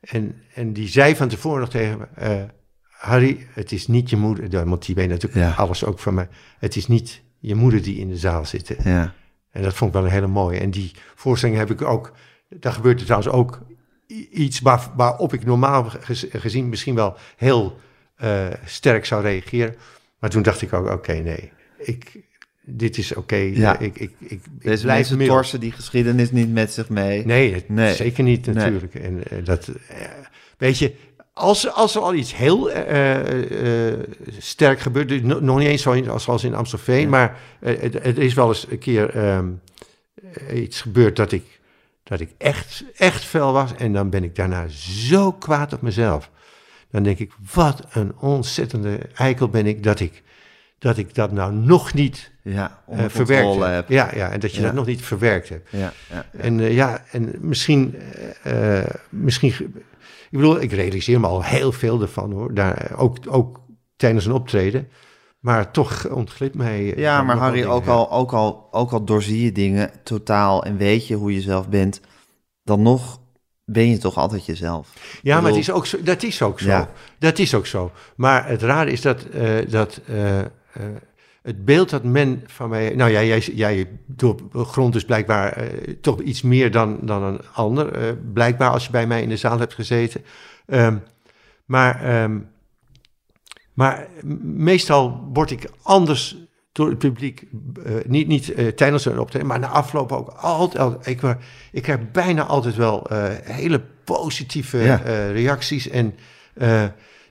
En, en die zei van tevoren nog tegen me... Harry, het is niet je moeder... Want die weet natuurlijk Ja. alles ook van mij. Het is niet je moeder die in de zaal zit. hè. ja. En dat vond ik wel een hele mooie. En die voorstelling heb ik ook... Daar gebeurt er trouwens ook iets waar, waarop ik normaal gez- gezien misschien wel heel eh, sterk zou reageren. Maar toen dacht ik ook, oké, nee. Ik, dit is oké. Ja. Ik, ik, ik, ik Deze blijf mensen torsen die geschiedenis niet met zich mee. Nee, het- Nee. zeker niet Nee. natuurlijk. En eh, dat, eh, weet je, als, als er al iets heel eh, eh, sterk gebeurt, dus no- nog niet eens zo in, als, in Amstelveen, Ja. maar eh, het, het is wel eens een keer ehm, eh, iets gebeurd dat ik, dat ik echt, echt fel was en dan ben ik daarna zo kwaad op mezelf. Dan denk ik, wat een ontzettende eikel ben ik dat ik dat, ik dat nou nog niet Ja, eh, verwerkt heb. Ja, ja, en dat je Ja. dat nog niet verwerkt hebt. Ja, ja, ja. En eh, ja, en misschien, eh, eh, misschien, ik bedoel, ik realiseer me al heel veel ervan hoor, daar, ook, ook tijdens een optreden, maar toch ontglipt mij. eh, Ja, maar Harry, ook ja. al, ook, al, ook al doorzie je dingen totaal en weet je hoe je zelf bent, dan nog ben je toch altijd jezelf. Ja, maar het is ook zo, dat is ook zo. Ja. Dat is ook zo. Maar het rare is dat, eh, dat eh, het beeld dat men van mij... Nou ja, jij, jij doorgrond dus blijkbaar eh, toch iets meer dan, dan een ander. eh, blijkbaar als je bij mij in de zaal hebt gezeten. Ehm, maar, ehm, maar meestal word ik anders door het publiek, eh, niet, niet tijdens een optreden, maar na afloop ook altijd. ik, ik krijg bijna altijd wel hele positieve Ja. reacties. En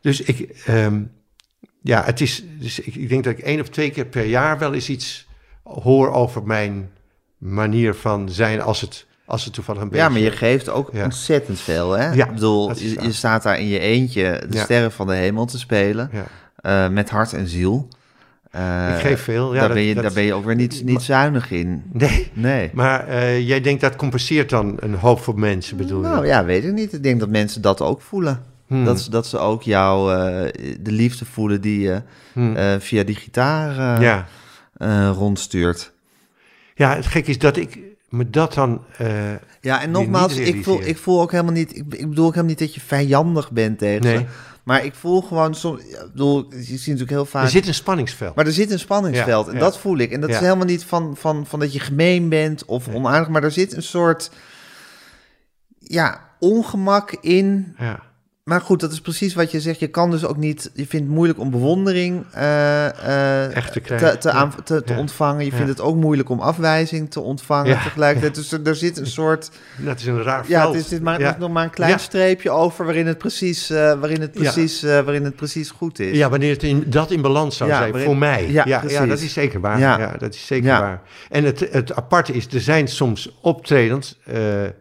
dus ik, ehm, ja, het is, dus ik, ik denk dat ik één of twee keer per jaar wel eens iets hoor over mijn manier van zijn als het, als het toevallig een beetje... Ja, maar je geeft ook Ja. ontzettend veel, hè? Ja, ik bedoel, je, staat daar in je eentje de Ja. sterren van de hemel te spelen, eh, met hart en ziel. Eh, ik geef veel. Ja, daar, dat- ben je, dat- daar ben je ook weer niet, niet zuinig in. Nee, Nee. maar eh, jij denkt dat compenseert dan een hoop voor mensen, bedoel je? Nou ja, weet ik niet. Ik denk dat mensen dat ook voelen. Hmm. Dat, ze, dat ze ook jou eh, de liefde voelen die je Hmm. eh, via die gitaar eh, ja. rondstuurt. ja, het gek is dat ik me dat dan... Ja, en nogmaals, ik voel, ik voel ook helemaal niet... Ik, ik bedoel ook helemaal niet dat je vijandig bent tegen Nee. ze. Maar ik voel gewoon soms... Ik bedoel, je ziet natuurlijk heel vaak... er zit een spanningsveld. Maar er zit een spanningsveld Ja, en ja. dat voel ik. En dat is helemaal niet van, van, van dat je gemeen bent of onaardig, maar er zit een soort ja, ongemak in. ja. Maar goed, dat is precies wat je zegt. Je kan dus ook niet, je vindt het moeilijk om bewondering eh, eh, Echt te krijgen. te, te, aan- te, te Ja. ontvangen. Je Ja. vindt het ook moeilijk om afwijzing te ontvangen Ja. tegelijkertijd. Dus er, er zit een soort, Dat is een raar ja, het is, dit maar, is nog maar een klein streepje over waarin het precies, eh, waarin het precies, waarin het precies goed is. Ja, wanneer het in, dat in balans zou zijn, waarin- voor mij. Ja, Ja, dat is zeker waar. Ja. Dat is zeker waar. En het, het aparte is, er zijn soms optredens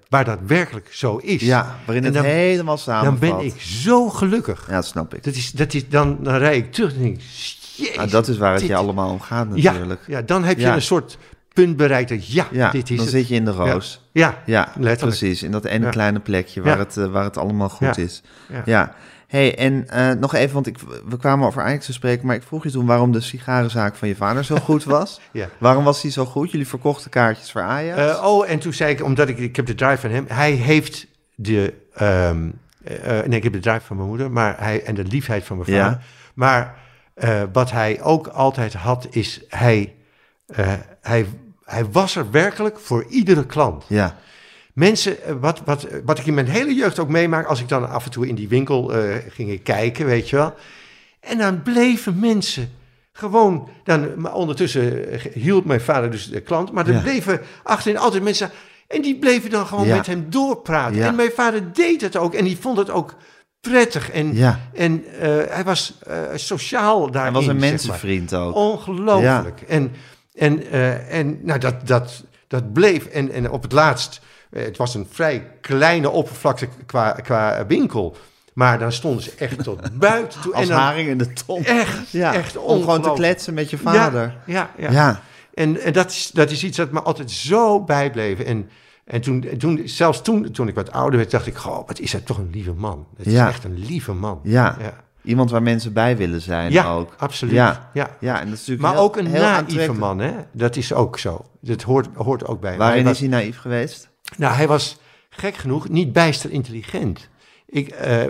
waar dat werkelijk zo is. Ja, waarin En het dan- helemaal Dan samenvat. ben ik zo gelukkig. Ja, dat snap ik. Dat is, dat is, dan, dan rij ik terug en denk ik, Ah, dat is waar het dit- je allemaal om gaat ja, natuurlijk. ja, dan heb je Ja. een soort punt bereikt dat ja, Ja, dit is dan het. zit je in de roos. Ja, Ja, letterlijk. precies. In dat ene Ja. kleine plekje waar, Ja. het, eh, waar het allemaal goed Ja. is. Ja. Hey, en eh, nog even, want ik, we kwamen over Ajax te spreken, maar ik vroeg je toen waarom de sigarenzaak van je vader zo goed was. Ja. Waarom was die zo goed? Jullie verkochten kaartjes voor Ajax? Eh, oh, en toen zei ik, omdat ik, ik heb de drive van hem, hij heeft de, ehm, eh, nee, ik heb de drive van mijn moeder, maar hij, en de liefheid van mijn Ja. vader. Maar wat hij ook altijd had, is hij, hij, hij was er werkelijk voor iedere klant. ja, Mensen, eh, wat, wat, wat ik in mijn hele jeugd ook meemaak, als ik dan af en toe in die winkel eh, ging kijken, weet je wel. En dan bleven mensen gewoon, dan, maar ondertussen eh, hield mijn vader dus de klant, maar er Ja. bleven achterin altijd mensen, en die bleven dan gewoon Ja. met hem doorpraten. Ja. En mijn vader deed het ook en die vond het ook prettig. En, Ja. en eh, hij was eh, sociaal daarin. hij was een zeg maar. mensenvriend ook. Ongelooflijk. En, en, eh, en nou, dat, dat, dat bleef. En, en op het laatst, eh, het was een vrij kleine oppervlakte qua, qua winkel. Maar dan stonden ze echt tot buiten toe. Als en dan, haring in de ton. Echt, ja. echt Om gewoon te kletsen met je vader. Ja, ja, ja. Ja. En, en dat, is, dat is iets dat me altijd zo bijbleef. En, en toen, toen, zelfs toen, toen ik wat ouder werd, dacht ik... Goh, wat is hij toch een lieve man. Het Ja. is echt een lieve man. Ja. ja. Iemand waar mensen bij willen zijn Ja, ook. absoluut. Ja. Ja. Ja, en dat is natuurlijk Maar heel- ook een naïeve man, hè? Dat is ook zo. Dat hoort, hoort ook bij. Waarin is hij naïef geweest? Nou, hij was gek genoeg niet bijster intelligent. Ik, eh,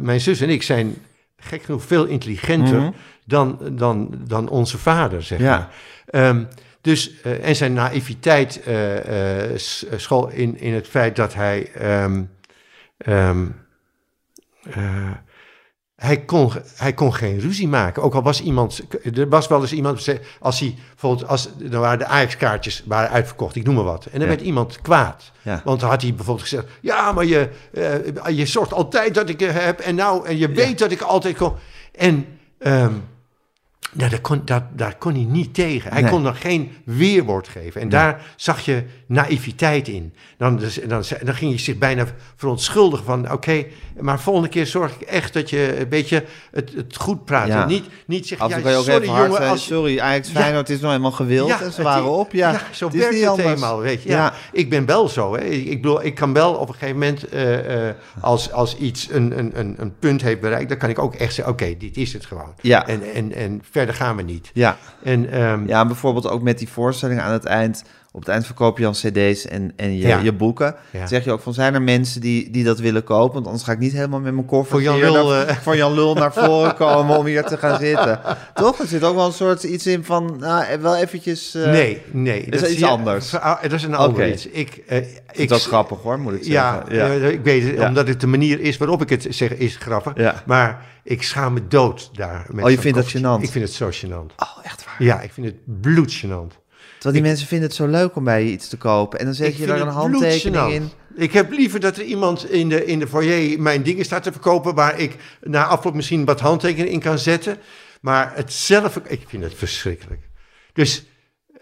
mijn zus en ik zijn gek genoeg veel intelligenter Mhm. dan, dan, dan onze vader, zeg Ja. maar. Ehm, dus, eh, en zijn naïviteit s- school in, in het feit dat hij... ehm, ehm, eh, hij kon, hij kon geen ruzie maken. Ook al was iemand, er was wel eens iemand, als hij bijvoorbeeld, als, dan waren de Ajax-kaartjes waren uitverkocht, ik noem maar wat. En dan Ja. werd iemand kwaad. Ja. Want dan had hij bijvoorbeeld gezegd, ja, maar je, eh, je zorgt altijd dat ik eh, heb en nou, en je weet dat ik altijd kom. En ehm, nou, daar, kon, daar, daar kon hij niet tegen. Hij Nee. kon dan geen weerwoord geven. En daar zag je naïviteit in. Dan, dus, dan, dan ging je zich bijna verontschuldigen van... oké, maar volgende keer zorg ik echt dat je een beetje het, het goed praat. Ja. En niet, niet zeggen, ja, sorry even hard jongen... zijn. Als, Sorry, Ajax Ja. Is nou eenmaal gewild en ze het- waren op. Ja, zo het is werkt niet het eenmaal, weet je. Ja, Ja. Ik ben wel zo, hè. Ik, ik bedoel, ik kan wel op een gegeven moment... eh, eh, als, als iets een, een, een, een punt heeft bereikt... dan kan ik ook echt zeggen, oké, dit is het gewoon. Ja. En, en, en verder gaan we niet. Ja. En, ehm, ja, bijvoorbeeld ook met die voorstelling aan het eind. Op het eind verkoop je dan cd's en, en je, Ja. je boeken. Ja. Zeg je ook van, zijn er mensen die, die dat willen kopen? Want anders ga ik niet helemaal met mijn koffer Voor Jan Lul, naar, eh. voor Jan Lul naar voren komen om hier te gaan zitten. Toch? Er zit ook wel een soort iets in van, nou, wel eventjes... eh, nee, nee. dat iets zie je- anders? Ah, Dat is een ander iets. Ik, eh, Ik dat grappig hoor, moet ik zeggen. Ja, eh, ik weet het, omdat het de manier is waarop ik het zeg, is grappig. Maar ik schaam me dood daar. met Oh, je vindt dat gênant? Ik vind het zo gênant. Oh, echt waar? Ja, ik vind het bloedgênant. Terwijl die mensen vinden het zo leuk om bij je iets te kopen. En dan zet je daar een handtekening in. Ik heb liever dat er iemand in de, in de foyer mijn dingen staat te verkopen... waar ik na afloop misschien wat handtekeningen in kan zetten. Maar het zelf, ik vind het verschrikkelijk. Dus,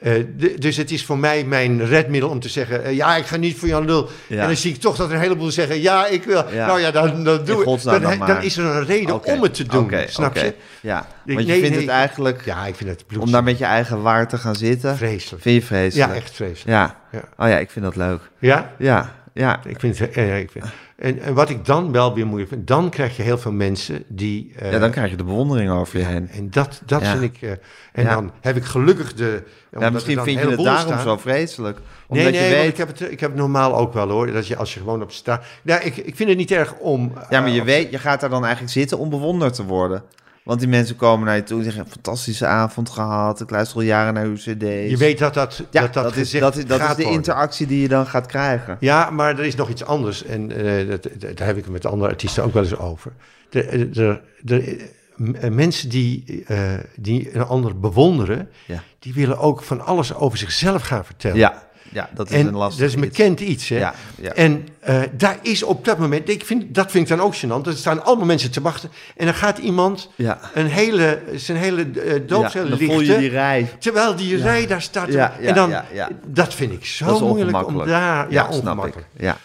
eh, de- dus het is voor mij mijn redmiddel om te zeggen... eh, ja, ik ga niet voor Jan Lul. Ja. En dan zie ik toch dat er een heleboel zeggen... ja, ik wil. Ja. Nou ja, dan, dan doe ik. Dan, dan is er een reden om het te doen, snap je? Ja, Ik- want je vindt nee, het eigenlijk... Ja, ik vind het bloed. Om daar met je eigen waar te gaan zitten, Vreselijk. vind je vreselijk. Ja, echt vreselijk. Ja. Ja. Oh ja, ik vind dat leuk. Ja? Ja, ja. Ik vind het, ja, ik vind, en, en wat ik dan wel weer moeilijk vind, dan krijg je heel veel mensen die... eh, Ja, dan krijg je de bewondering over je heen. En dat, dat Ja. vind ik... eh, en Ja. dan heb ik gelukkig de... Ja, misschien dan vind je het daarom staan. zo vreselijk. Nee, Omdat nee, je want weet... ik heb, het, ik heb het normaal ook wel hoor. Dat je als je gewoon op straat... Nou, ik, ik vind het niet erg om... Ja, maar eh, je op- weet, je gaat daar dan eigenlijk zitten om bewonderd te worden. Want die mensen komen naar je toe en zeggen, fantastische avond gehad, ik luister al jaren naar uw cd's. Je weet dat dat, ja, dat, dat, is, dat, is, dat is de worden. interactie die je dan gaat krijgen. Ja, maar er is nog iets anders. En eh, dat, dat- daar heb ik het met andere artiesten ook wel eens over. De, de, de, mensen die, eh, die een ander bewonderen, Ja. die willen ook van alles over zichzelf gaan vertellen. Ja, ja dat is en een lastig dat is iets. bekend iets. Hè? Ja, ja. En eh, daar is op dat moment, ik vind, dat vind ik dan ook gênant. Er staan allemaal mensen te wachten. En dan gaat iemand Ja. een hele, zijn hele uh, Ja, doopsel dan voel je lichten. die rij. Terwijl die rij daar staat. en dan, dat vind ik zo moeilijk om ongemakkelijk. daar... Ja, snap ik. ongemakkelijk. Ja.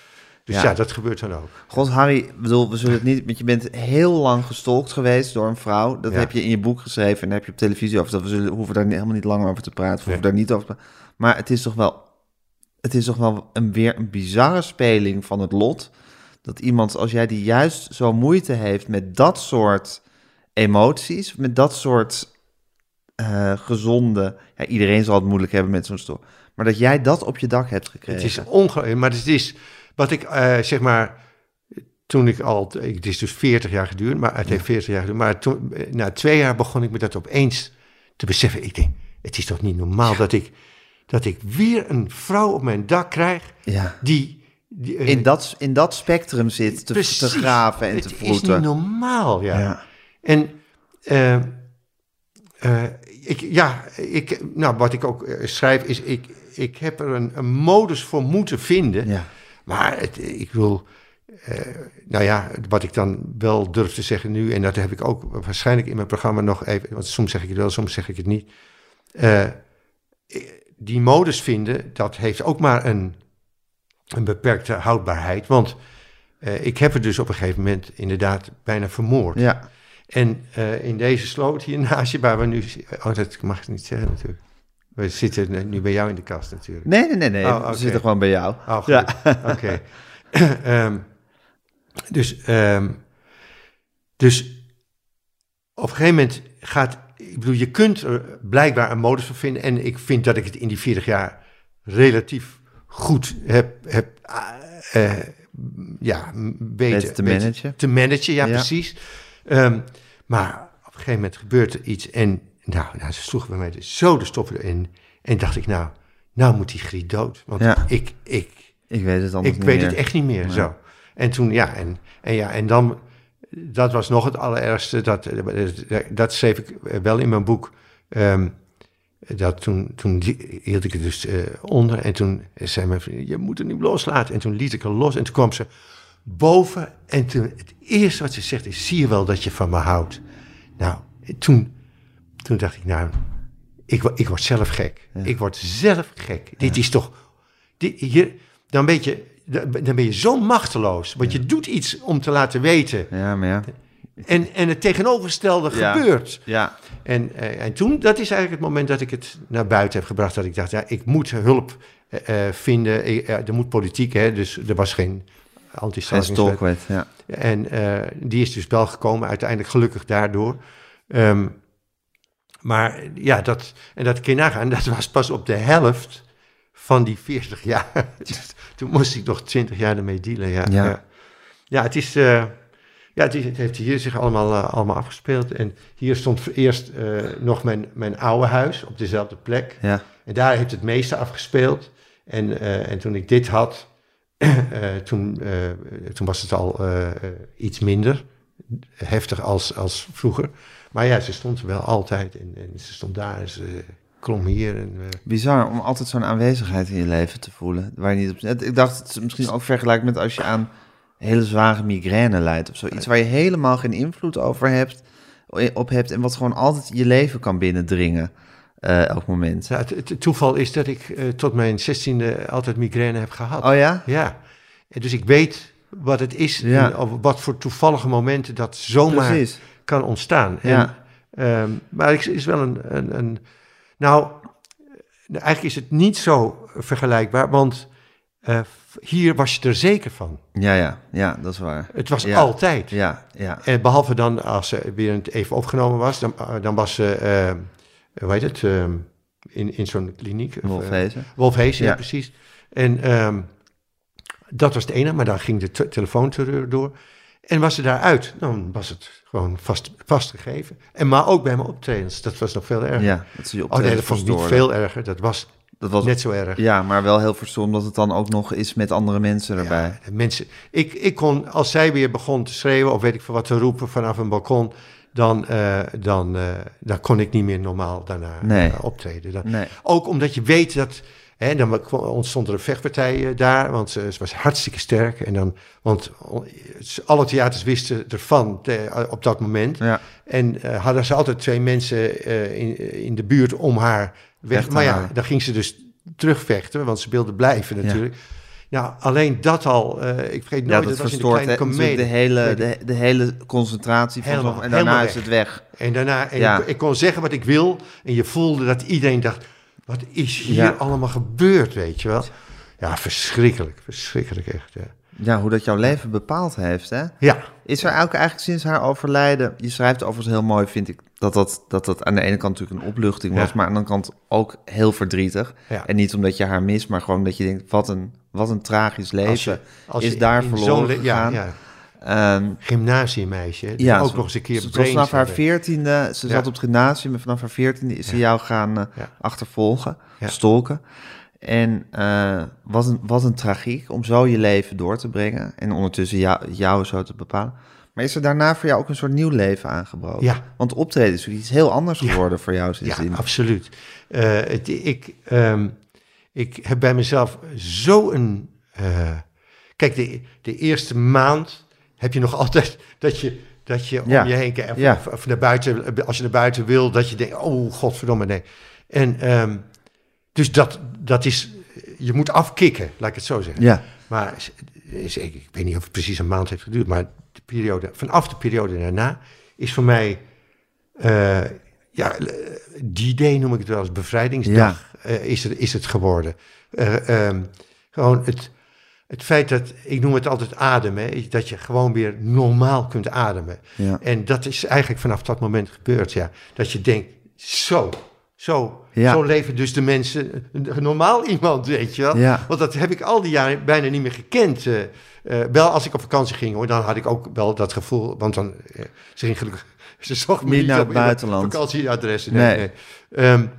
Dus Ja. ja. dat gebeurt dan ook. God, Harry, bedoel, we zullen het niet... Want je bent heel lang gestalkt geweest door een vrouw. Dat Ja. heb je in je boek geschreven en daar heb je op televisie over. Dat we zullen, hoeven daar helemaal niet langer over te praten. We hoeven Nee. daar niet over te praten. Maar het is toch wel... Het is toch wel een, weer een bizarre speling van het lot... dat iemand als jij die juist zo moeite heeft met dat soort emoties... met dat soort eh, gezonde... Ja, iedereen zal het moeilijk hebben met zo'n stoor. Maar dat jij dat op je dak hebt gekregen. Het is ongelooflijk. Maar het is wat ik eh, zeg maar. Toen ik al. Het is dus 40 jaar geduurd. Maar het heeft 40 jaar geduurd. Maar toen, eh, na twee jaar begon ik me dat opeens te beseffen. Ik denk. Het is toch niet normaal dat ik. Dat ik weer een vrouw op mijn dak krijg. Ja. Die. die eh, In dat, in dat spectrum zit te, te graven en het te is niet normaal, ja. Ja. En. eh, eh, ik, ja, ik, nou, wat ik ook schrijf is, ik, ik heb er een, een modus voor moeten vinden. Ja. Maar het, ik wil, nou ja, wat ik dan wel durf te zeggen nu, en dat heb ik ook waarschijnlijk in mijn programma nog even, want soms zeg ik het wel, soms zeg ik het niet. Eh, die modus vinden, dat heeft ook maar een, een beperkte houdbaarheid. Want eh, ik heb het dus op een gegeven moment inderdaad bijna vermoord. Ja. En eh, in deze sloot hier naast je, waar we nu... Oh, dat mag ik niet zeggen natuurlijk. We zitten nu bij jou in de kast natuurlijk. Nee, nee, nee, nee. Oh, We zitten gewoon bij jou. Oh, goed. Ja. Oké. Ehm, dus, ehm, dus op een gegeven moment gaat... Ik bedoel, je kunt er blijkbaar een modus voor vinden. En ik vind dat ik het in die 40 jaar relatief goed heb... heb eh, eh, ja, weten Weten te managen. Te managen, ja, Ja. precies. Ehm, maar op een gegeven moment gebeurt er iets. En nou, nou ze sloegen bij mij dus zo de stoppen erin. En dacht ik, nou, nou moet die Griet dood. Want Ja. ik, ik, Ik weet het ik weet meer. het echt niet meer. Nee. Zo. En toen, ja, en, en ja, en dan dat was nog het allerergste. Dat, dat schreef ik wel in mijn boek. Ehm, dat toen, toen hield ik het dus eh, onder en toen zei mijn vriend, je moet het nu loslaten. En toen liet ik er los en toen kwam ze boven en toen, het eerste wat ze zegt is, zie je wel dat je van me houdt. Nou, toen, toen dacht ik, nou, ik, ik word zelf gek. Ik word zelf gek. Dit is toch, dit, hier, dan, weet je, dan ben je zo machteloos, want je doet iets om te laten weten. Ja, maar ja. En, en het tegenovergestelde gebeurt. Ja. En, uh, en toen, dat is eigenlijk het moment dat ik het naar buiten heb gebracht. Dat ik dacht, ja, ik moet hulp uh, vinden. Ik, er moet politiek, hè, dus er was geen anti-stalkingswet. ja. En uh, die is dus wel gekomen, uiteindelijk gelukkig daardoor. Um, maar ja, dat, en dat kun je nagaan, dat was pas op de helft van die 40 jaar. Toen moest ik nog 20 jaar ermee dealen, ja. Ja, ja. ja het is... Ja, het, is, het, heeft hier zich allemaal, uh, allemaal afgespeeld. En hier stond eerst uh, nog mijn, mijn oude huis op dezelfde plek. Ja. En daar heeft het meeste afgespeeld. En, en toen ik dit had, toen, toen was het al iets minder heftig als, als vroeger. Maar ja, ze stond wel altijd. En, en ze stond daar en ze klom hier. En, Bizar om altijd zo'n aanwezigheid in je leven te voelen. Waar je niet op... Ik dacht, het is misschien ook vergelijkbaar met als je aan hele zware migraine leidt of zo. Iets waar je helemaal geen invloed over hebt, op hebt en wat gewoon altijd je leven kan binnendringen. Uh, elk moment. Ja, het, toeval is dat ik uh, tot mijn zestiende altijd migraine heb gehad. Oh ja? Ja. En dus ik weet wat het is Ja. en op wat voor toevallige momenten dat zomaar Precies. kan ontstaan. Ja. En, ehm, maar het is wel een, een, een... Nou, eigenlijk is het niet zo vergelijkbaar, want uh, hier was je er zeker van. Ja, ja, ja, dat is waar. Het was Ja. altijd. Ja, ja. En behalve dan als ze weer even opgenomen was, dan, uh, dan was ze, uh, hoe heet het, uh, in, in zo'n kliniek. Wolfhezen. Wolfhezen, ja. Ja. precies. En um, dat was het ene, maar dan ging de te- telefoonterreur door. En was ze daaruit, dan was het gewoon vast, vastgegeven. En maar ook bij mijn optredens, dat was nog veel erger. Ja, dat zie je op oh nee, dat vond ik niet veel erger, dat was Dat was net zo erg. Ja, maar wel heel verstoord omdat het dan ook nog is met andere mensen erbij. Ja, mensen, ik, ik kon, als zij weer begon te schreeuwen of weet ik veel wat te roepen vanaf een balkon, dan, uh, dan, uh, dan kon ik niet meer normaal daarna Nee. uh, optreden. Dan, Nee. Ook omdat je weet dat, hè, dan ontstond er een vechtpartij eh, daar, want ze, ze was hartstikke sterk. En dan, want alle theaters wisten ervan te, op dat moment. Ja. En uh, hadden ze altijd twee mensen uh, in, in de buurt om haar weg. Maar ja, dan ging ze dus terugvechten, want ze wilde blijven natuurlijk. Nou, alleen dat al, uh, ik vergeet Ja, nooit, dat dat was in de kleine de hele, de, de hele concentratie van Helemaal, en daarna is het weg. En daarna, en Ja. ik, ik kon zeggen wat ik wil. En je voelde dat iedereen dacht, wat is hier Ja. allemaal gebeurd, weet je wel. Ja, verschrikkelijk, verschrikkelijk echt. Ja, Ja, hoe dat jouw leven bepaald heeft, hè? ja, Is er ook eigenlijk sinds haar overlijden, je schrijft overigens heel mooi, vind ik, dat dat, dat, dat aan de ene kant natuurlijk een opluchting was, Ja. maar aan de andere kant ook heel verdrietig. Ja. En niet omdat je haar mist, maar gewoon dat je denkt, wat een, wat een tragisch leven Als je- als is daar verloren gegaan. Ja, ja. Ehm, Gymnasiummeisje. ja, ook ze- nog eens een keer ze- Vanaf haar veertiende, ze Ja. zat op het gymnasium en vanaf haar veertiende is ze jou gaan eh, Ja. achtervolgen, Ja. stalken. En eh, wat, een, wat een tragiek om zo je leven door te brengen en ondertussen jou, jou zo te bepalen. Maar is er daarna voor jou ook een soort nieuw leven aangebroken? Ja. Want optreden is iets heel anders Ja. geworden voor jou Ja, sindsdien. absoluut. Uh, het, ik, um, ik heb bij mezelf zo een... Uh, kijk, de, de eerste maand heb je nog altijd dat je, dat je Ja. om je heen kijkt. Of, Ja. of, of naar buiten, als je naar buiten wil, dat je denkt, oh godverdomme, nee. En um, dus dat, dat is, je moet afkicken, laat ik het zo zeggen. Ja. Maar is, ik, ik weet niet of het precies een maand heeft geduurd, maar de periode, vanaf de periode daarna is voor mij, uh, ja, die day noem ik het wel als bevrijdingsdag, ja. uh, is, het, is het geworden. Uh, um, gewoon het, het feit dat, ik noem het altijd ademen, dat je gewoon weer normaal kunt ademen. Ja. En dat is eigenlijk vanaf dat moment gebeurd, ja. Dat je denkt, zo, zo, Ja. zo leven dus de mensen, een normaal iemand, weet je wel. Ja. Want dat heb ik al die jaren bijna niet meer gekend. Uh, uh, wel als ik op vakantie ging, hoor, dan had ik ook wel dat gevoel, want dan, uh, ze ging gelukkig, ze zocht me Niet niet naar het buitenland. vakantieadressen. Nee. nee. nee. Um,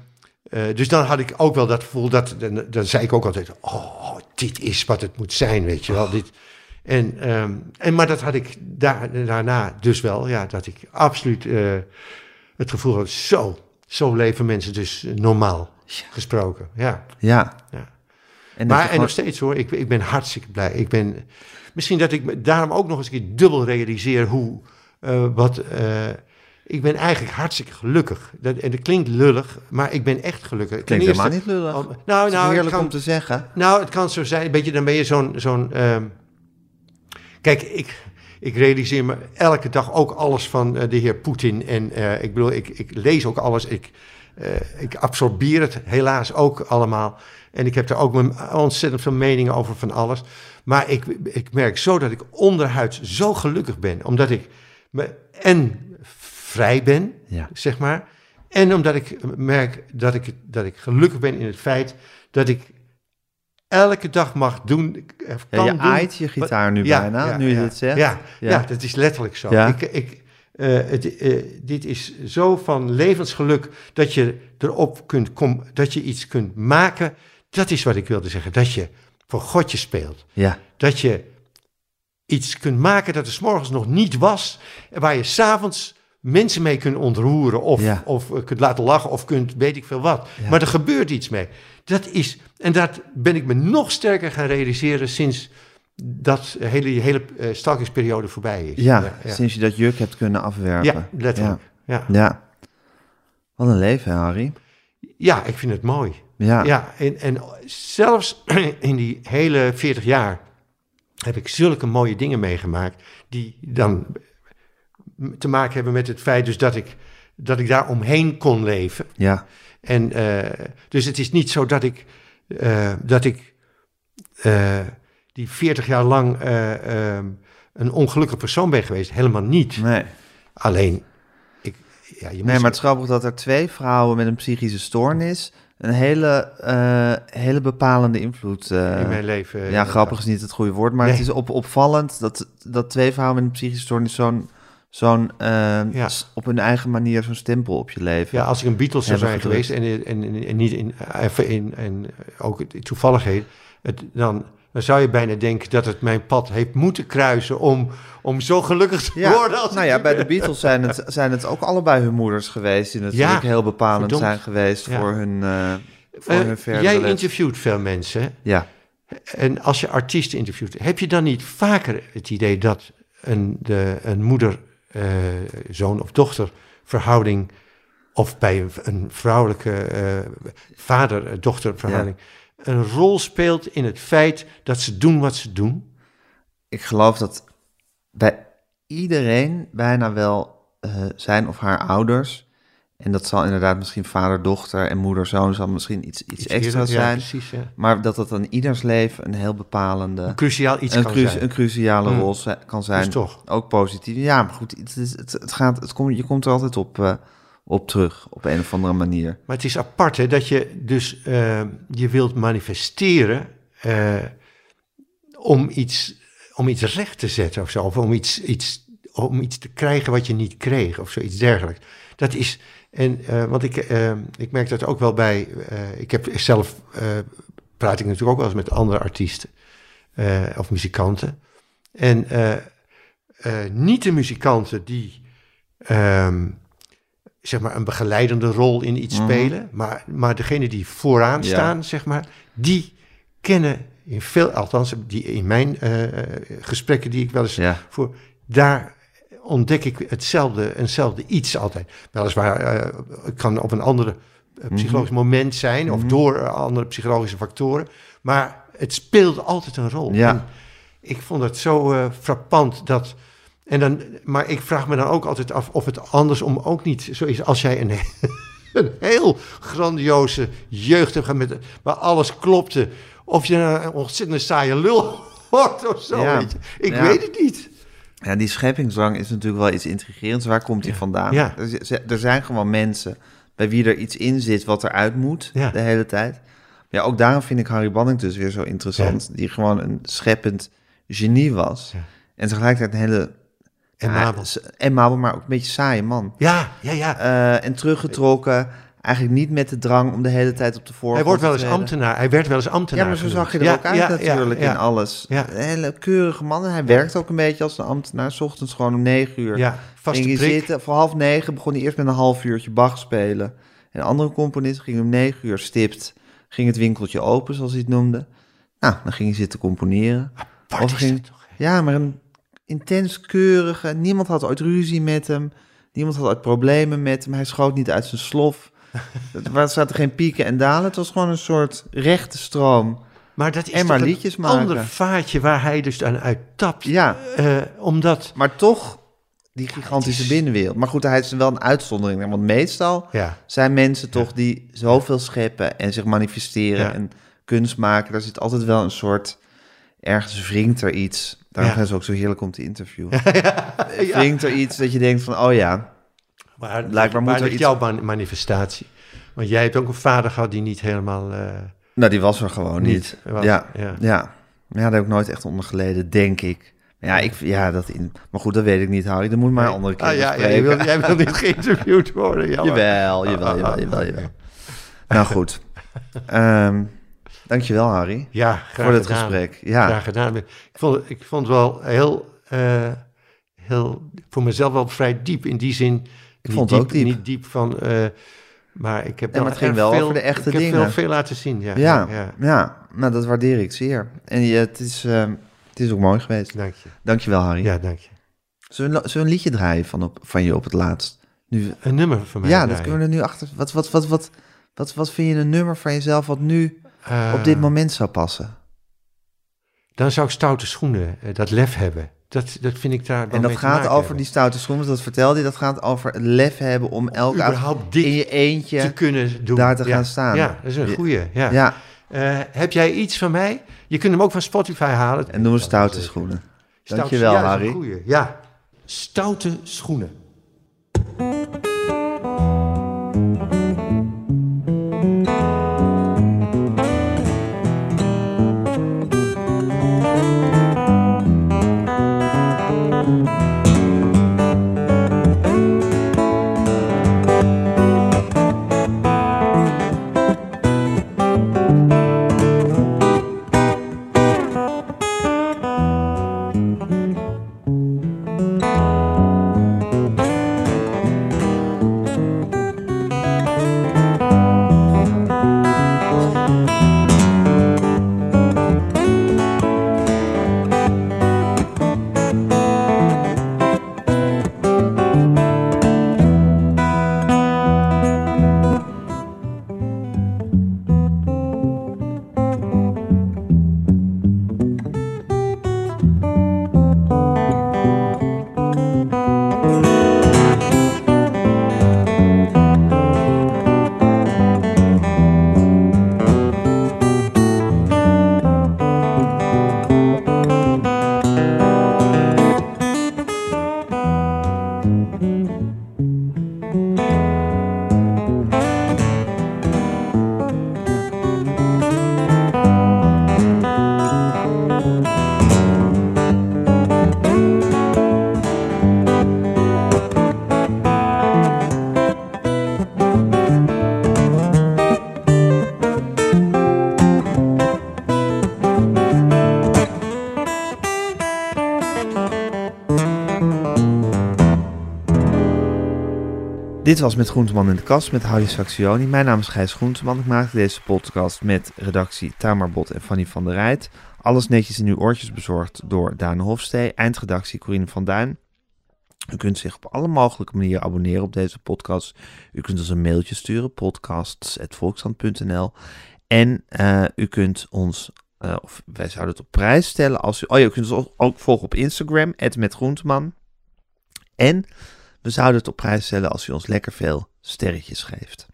dus dan had ik ook wel dat gevoel, dat, dan, dan zei ik ook altijd, oh, dit is wat het moet zijn, weet je wel. Dit, En, ehm, en, maar dat had ik daar, daarna dus wel, ja, dat ik absoluut eh, het gevoel had, zo, zo leven mensen dus normaal gesproken. Ja. Ja. Ja. En maar en gewoon- nog steeds hoor, ik, ik ben hartstikke blij. Ik ben, misschien dat ik daarom ook nog eens een keer dubbel realiseer hoe, eh, wat, eh, ik ben eigenlijk hartstikke gelukkig. Dat, en dat klinkt lullig, maar ik ben echt gelukkig. Klinkt eerste- helemaal niet lullig. om- Het nou, is nou, het heerlijk kan, om te zeggen. nou, het kan zo zijn, een beetje, dan ben je zo'n, zo'n, ehm, kijk, ik, ik realiseer me elke dag ook alles van eh, de heer Poetin. En eh, ik bedoel, ik, ik lees ook alles, ik, eh, ik absorbeer het helaas ook allemaal. En ik heb er ook ontzettend veel meningen over van alles. Maar ik, ik merk zo dat ik onderhuids zo gelukkig ben, omdat ik me en vrij ben, Ja. zeg maar. En omdat ik merk dat ik, dat ik gelukkig ben in het feit dat ik elke dag mag doen. eh, Ja, kan je aait je gitaar nu Ja, bijna, ja, nu je dit zegt. Ja, Ja. dat is letterlijk zo. Ja. Ik, ik, eh, het, eh, dit is zo van levensgeluk dat je erop kunt kom, dat je iets kunt maken. Dat is wat ik wilde zeggen. Dat je voor Godje speelt. Ja. Dat je iets kunt maken dat er 's morgens nog niet was. En waar je s'avonds mensen mee kunt ontroeren. Of, Ja. of eh, kunt laten lachen. Of kunt weet ik veel wat. Ja. Maar er gebeurt iets mee. Dat is, en dat ben ik me nog sterker gaan realiseren sinds dat hele, hele eh, stalkingsperiode voorbij is. Ja, ja. sinds je dat juk hebt kunnen afwerpen. Ja, letterlijk. Ja. Ja. Ja. Wat een leven, Harry. ik vind het mooi. Ja. Ja, en, en zelfs in die hele 40 jaar heb ik zulke mooie dingen meegemaakt die dan te maken hebben met het feit dus dat ik, dat ik daar omheen kon leven. Ja. En eh, dus het is niet zo dat ik, eh, dat ik eh, die 40 jaar lang een ongelukkig persoon ben geweest. Helemaal niet. Nee. Alleen, ik, ja, je Nee, moet- maar het is grappig dat er twee vrouwen met een psychische stoornis een hele, hele bepalende invloed. eh, in mijn leven. ja, grappig is niet het goede woord, maar het Nee. is op, opvallend dat, dat twee vrouwen met een psychische stoornis zo'n zo'n eh, Ja. op hun eigen manier zo'n stempel op je leven. Ja, als ik een Beatles zou zijn geweest en, en, en, niet in, even in, en ook toevalligheden, het, dan, dan zou je bijna denken dat het mijn pad heeft moeten kruisen om, om zo gelukkig te Ja, worden. Als nou ja, bij de Beatles zijn het, zijn het ook allebei hun moeders geweest die natuurlijk Ja, heel bepalend verdomd. zijn geweest voor hun, eh voor Eh, hun verdere jij interviewt veel mensen. Ja, En als je artiesten interviewt, heb je dan niet vaker het idee dat een, de, een moeder, eh, zoon of dochter verhouding, of bij een, vrouwelijke eh, vader-dochter verhouding, een rol speelt in het feit dat ze doen wat ze doen? ik geloof dat bij iedereen bijna wel eh, zijn of haar ouders, en dat zal inderdaad misschien vader, dochter en moeder, zoon zal misschien iets, iets, extra eerder- ja, zijn, precies, ja. maar dat dat in ieders leven een heel bepalende, Een cruciaal iets een, kan cru- zijn. een cruciale Mm. rol kan zijn. Dus toch. Ook positief. Ja, maar goed, het, is, het, het gaat, het komt, je komt er altijd op, eh, op terug, op een of andere manier. Maar het is apart hè, dat je dus eh, je wilt manifesteren eh, om, iets, om iets recht te zetten of zo. Of om iets, iets, om iets te krijgen wat je niet kreeg of zoiets dergelijks. Dat is, en, eh, want ik, eh, ik merk dat ook wel bij, eh, ik heb zelf, praat ik natuurlijk ook wel eens met andere artiesten of muzikanten. En niet de muzikanten die... ehm, zeg maar, een begeleidende rol in iets Mhm. spelen. Maar, maar degene die vooraan Ja. staan, zeg maar, die kennen in veel, althans die in mijn gesprekken die ik wel eens Ja. voor, daar ontdek ik hetzelfde, eenzelfde iets altijd. Weliswaar, eh het kan op een andere eh, psychologisch moment zijn, of door eh, andere psychologische factoren, maar het speelt altijd een rol. Ja. En ik vond het zo frappant dat. En dan, maar ik vraag me dan ook altijd af of het andersom ook niet zo is als jij een, een heel grandioze jeugd hebt gehad met waar alles klopte, of je een ontzettend saaie lul wordt of zo. Ja. Weet je. Ik Ja. weet het niet. Ja, die scheppingsdrang is natuurlijk wel iets intrigerends. Waar komt die vandaan? Ja. Er, er zijn gewoon mensen bij wie er iets in zit wat eruit moet Ja. de hele tijd. Ja, ook daarom vind ik Harry Banning dus weer zo interessant. Die gewoon een scheppend genie was. En tegelijkertijd een hele... En Mabel. En Mabel, maar ook een beetje saaie man. Ja, ja, ja. Eh, en teruggetrokken. Eigenlijk niet met de drang om de hele tijd op de voorgrond Hij wordt wel te eens ambtenaar. Hij werd wel eens ambtenaar. Ja, maar zo zag je er Ja, ook uit ja, natuurlijk ja, in alles. Hele keurige man. En hij werkte ook een beetje als een ambtenaar. S ochtends gewoon om negen uur. Ja, vaste ging prik. zitten. Voor half negen begon hij eerst met een half uurtje Bach spelen. En andere componisten gingen om negen uur stipt. Ging het winkeltje open, zoals hij het noemde. Nou, dan ging hij zitten componeren. Apart Of ging- toch? Ja, maar een intens keurige. Niemand had ooit ruzie met hem. Niemand had ooit problemen met hem. Hij schoot niet uit zijn slof. Er zaten geen pieken en dalen. Het was gewoon een soort rechte stroom. Maar dat is En maar liedjes een maken. ander vaartje waar hij dus aan uittapt. Ja, Eh, omdat... maar toch die gigantische is- binnenwereld. Maar goed, hij is wel een uitzondering. Want meestal Ja, zijn mensen toch die zoveel scheppen en zich manifesteren Ja. en kunst maken. Daar zit altijd wel een soort, ergens wringt er iets. Daarom is het ook zo heerlijk om te interviewen. Wringt er iets dat je denkt van, oh ja, maar Blijkbaar moet er iets- jouw man- manifestatie? Want jij hebt ook een vader gehad die niet helemaal... eh, nou die was er gewoon niet. Niet, was- ja, ja. ja. Ja, daar heb ik nooit echt onder geleden, denk ik. Ja, ik, ja, dat in, maar goed, dat weet ik niet, Harry. Dat moet maar een andere keer Ah, ja, jij, wil, jij wil niet geïnterviewd worden. jammer. Jawel, jawel, jawel, jawel, jawel. Nou goed. Ehm dankjewel, Harry, Ja, graag voor dit gedaan. gesprek. Ja, Graag gedaan. Ik vond, ik vond het wel heel, eh, heel, voor mezelf wel vrij diep in die zin. Ik vond het ook diep. Niet diep van, eh, maar ik heb Ja, maar het ging wel veel, over de echte ik heb dingen. wel veel laten zien, ja. ja, ja. ja. nou dat waardeer ik zeer. En je, het, is, ehm, het is ook mooi geweest. Dank je. Dankjewel, Harry. Ja, dank je. Zullen, we, zullen we een liedje draaien van, op, van je op het laatst? Nu, Een nummer van mij. ja, dat draaien. kunnen we er nu achter. Wat, wat, wat, wat, wat, wat vind je een nummer van jezelf wat nu Eh, op dit moment zou passen? Dan zou ik stoute schoenen, eh, dat lef hebben. Dat, dat vind ik daar wel En dat te gaat over hebben. die stoute schoenen, dat vertelde je. Dat gaat over het lef hebben om elke avond Überhaupt dit in je te eentje. kunnen doen. daar te Ja. gaan staan. Ja, dat is een goeie. Ja. Ja, Eh, heb jij iets van mij? Je kunt hem ook van Spotify halen. en we stoute schoenen. Dankjewel, ja, dat is een Harry. Ja. Stoute schoenen. Dit was Met Groenteman in de Kast met Harry Saxioni. Mijn naam is Gijs Groenteman. Ik maakte deze podcast met redactie Tamar Bot en Fanny van der Rijt. Alles netjes in uw oortjes bezorgd door Daan Hofstee. Eindredactie Corine van Duin. U kunt zich op alle mogelijke manieren abonneren op deze podcast. U kunt ons een mailtje sturen, podcasts.volkshand.nl. En eh, u kunt ons, eh, of wij zouden het op prijs stellen als u... Oh ja, u kunt ons ook volgen op Instagram, @metgroenteman. En we zouden het op prijs stellen als u ons lekker veel sterretjes geeft.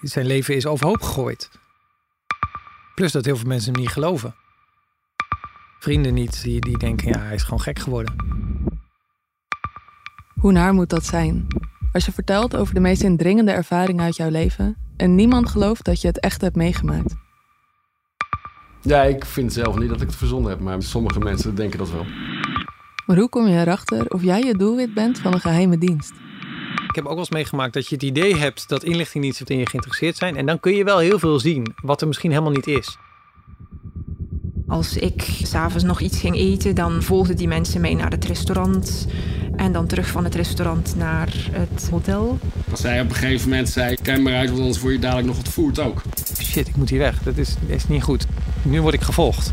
Zijn leven is overhoop gegooid. Plus dat heel veel mensen hem niet geloven. Vrienden niet, die, die denken, ja, hij is gewoon gek geworden. Hoe naar moet dat zijn? Als je vertelt over de meest indringende ervaringen uit jouw leven en niemand gelooft dat je het echt hebt meegemaakt. Ja, ik vind zelf niet dat ik het verzonnen heb, maar sommige mensen denken dat wel. Maar hoe kom je erachter of jij het doelwit bent van een geheime dienst? Ik heb ook wel eens meegemaakt dat je het idee hebt dat inlichtingdiensten in je geïnteresseerd zijn. En dan kun je wel heel veel zien, wat er misschien helemaal niet is. Als ik s'avonds nog iets ging eten, dan volgden die mensen mij naar het restaurant. En dan terug van het restaurant naar het hotel. Als zij op een gegeven moment zei, kijk maar uit, want anders word je dadelijk nog ontvoerd ook. Shit, ik moet hier weg. Dat is, dat is niet goed. Nu word ik gevolgd.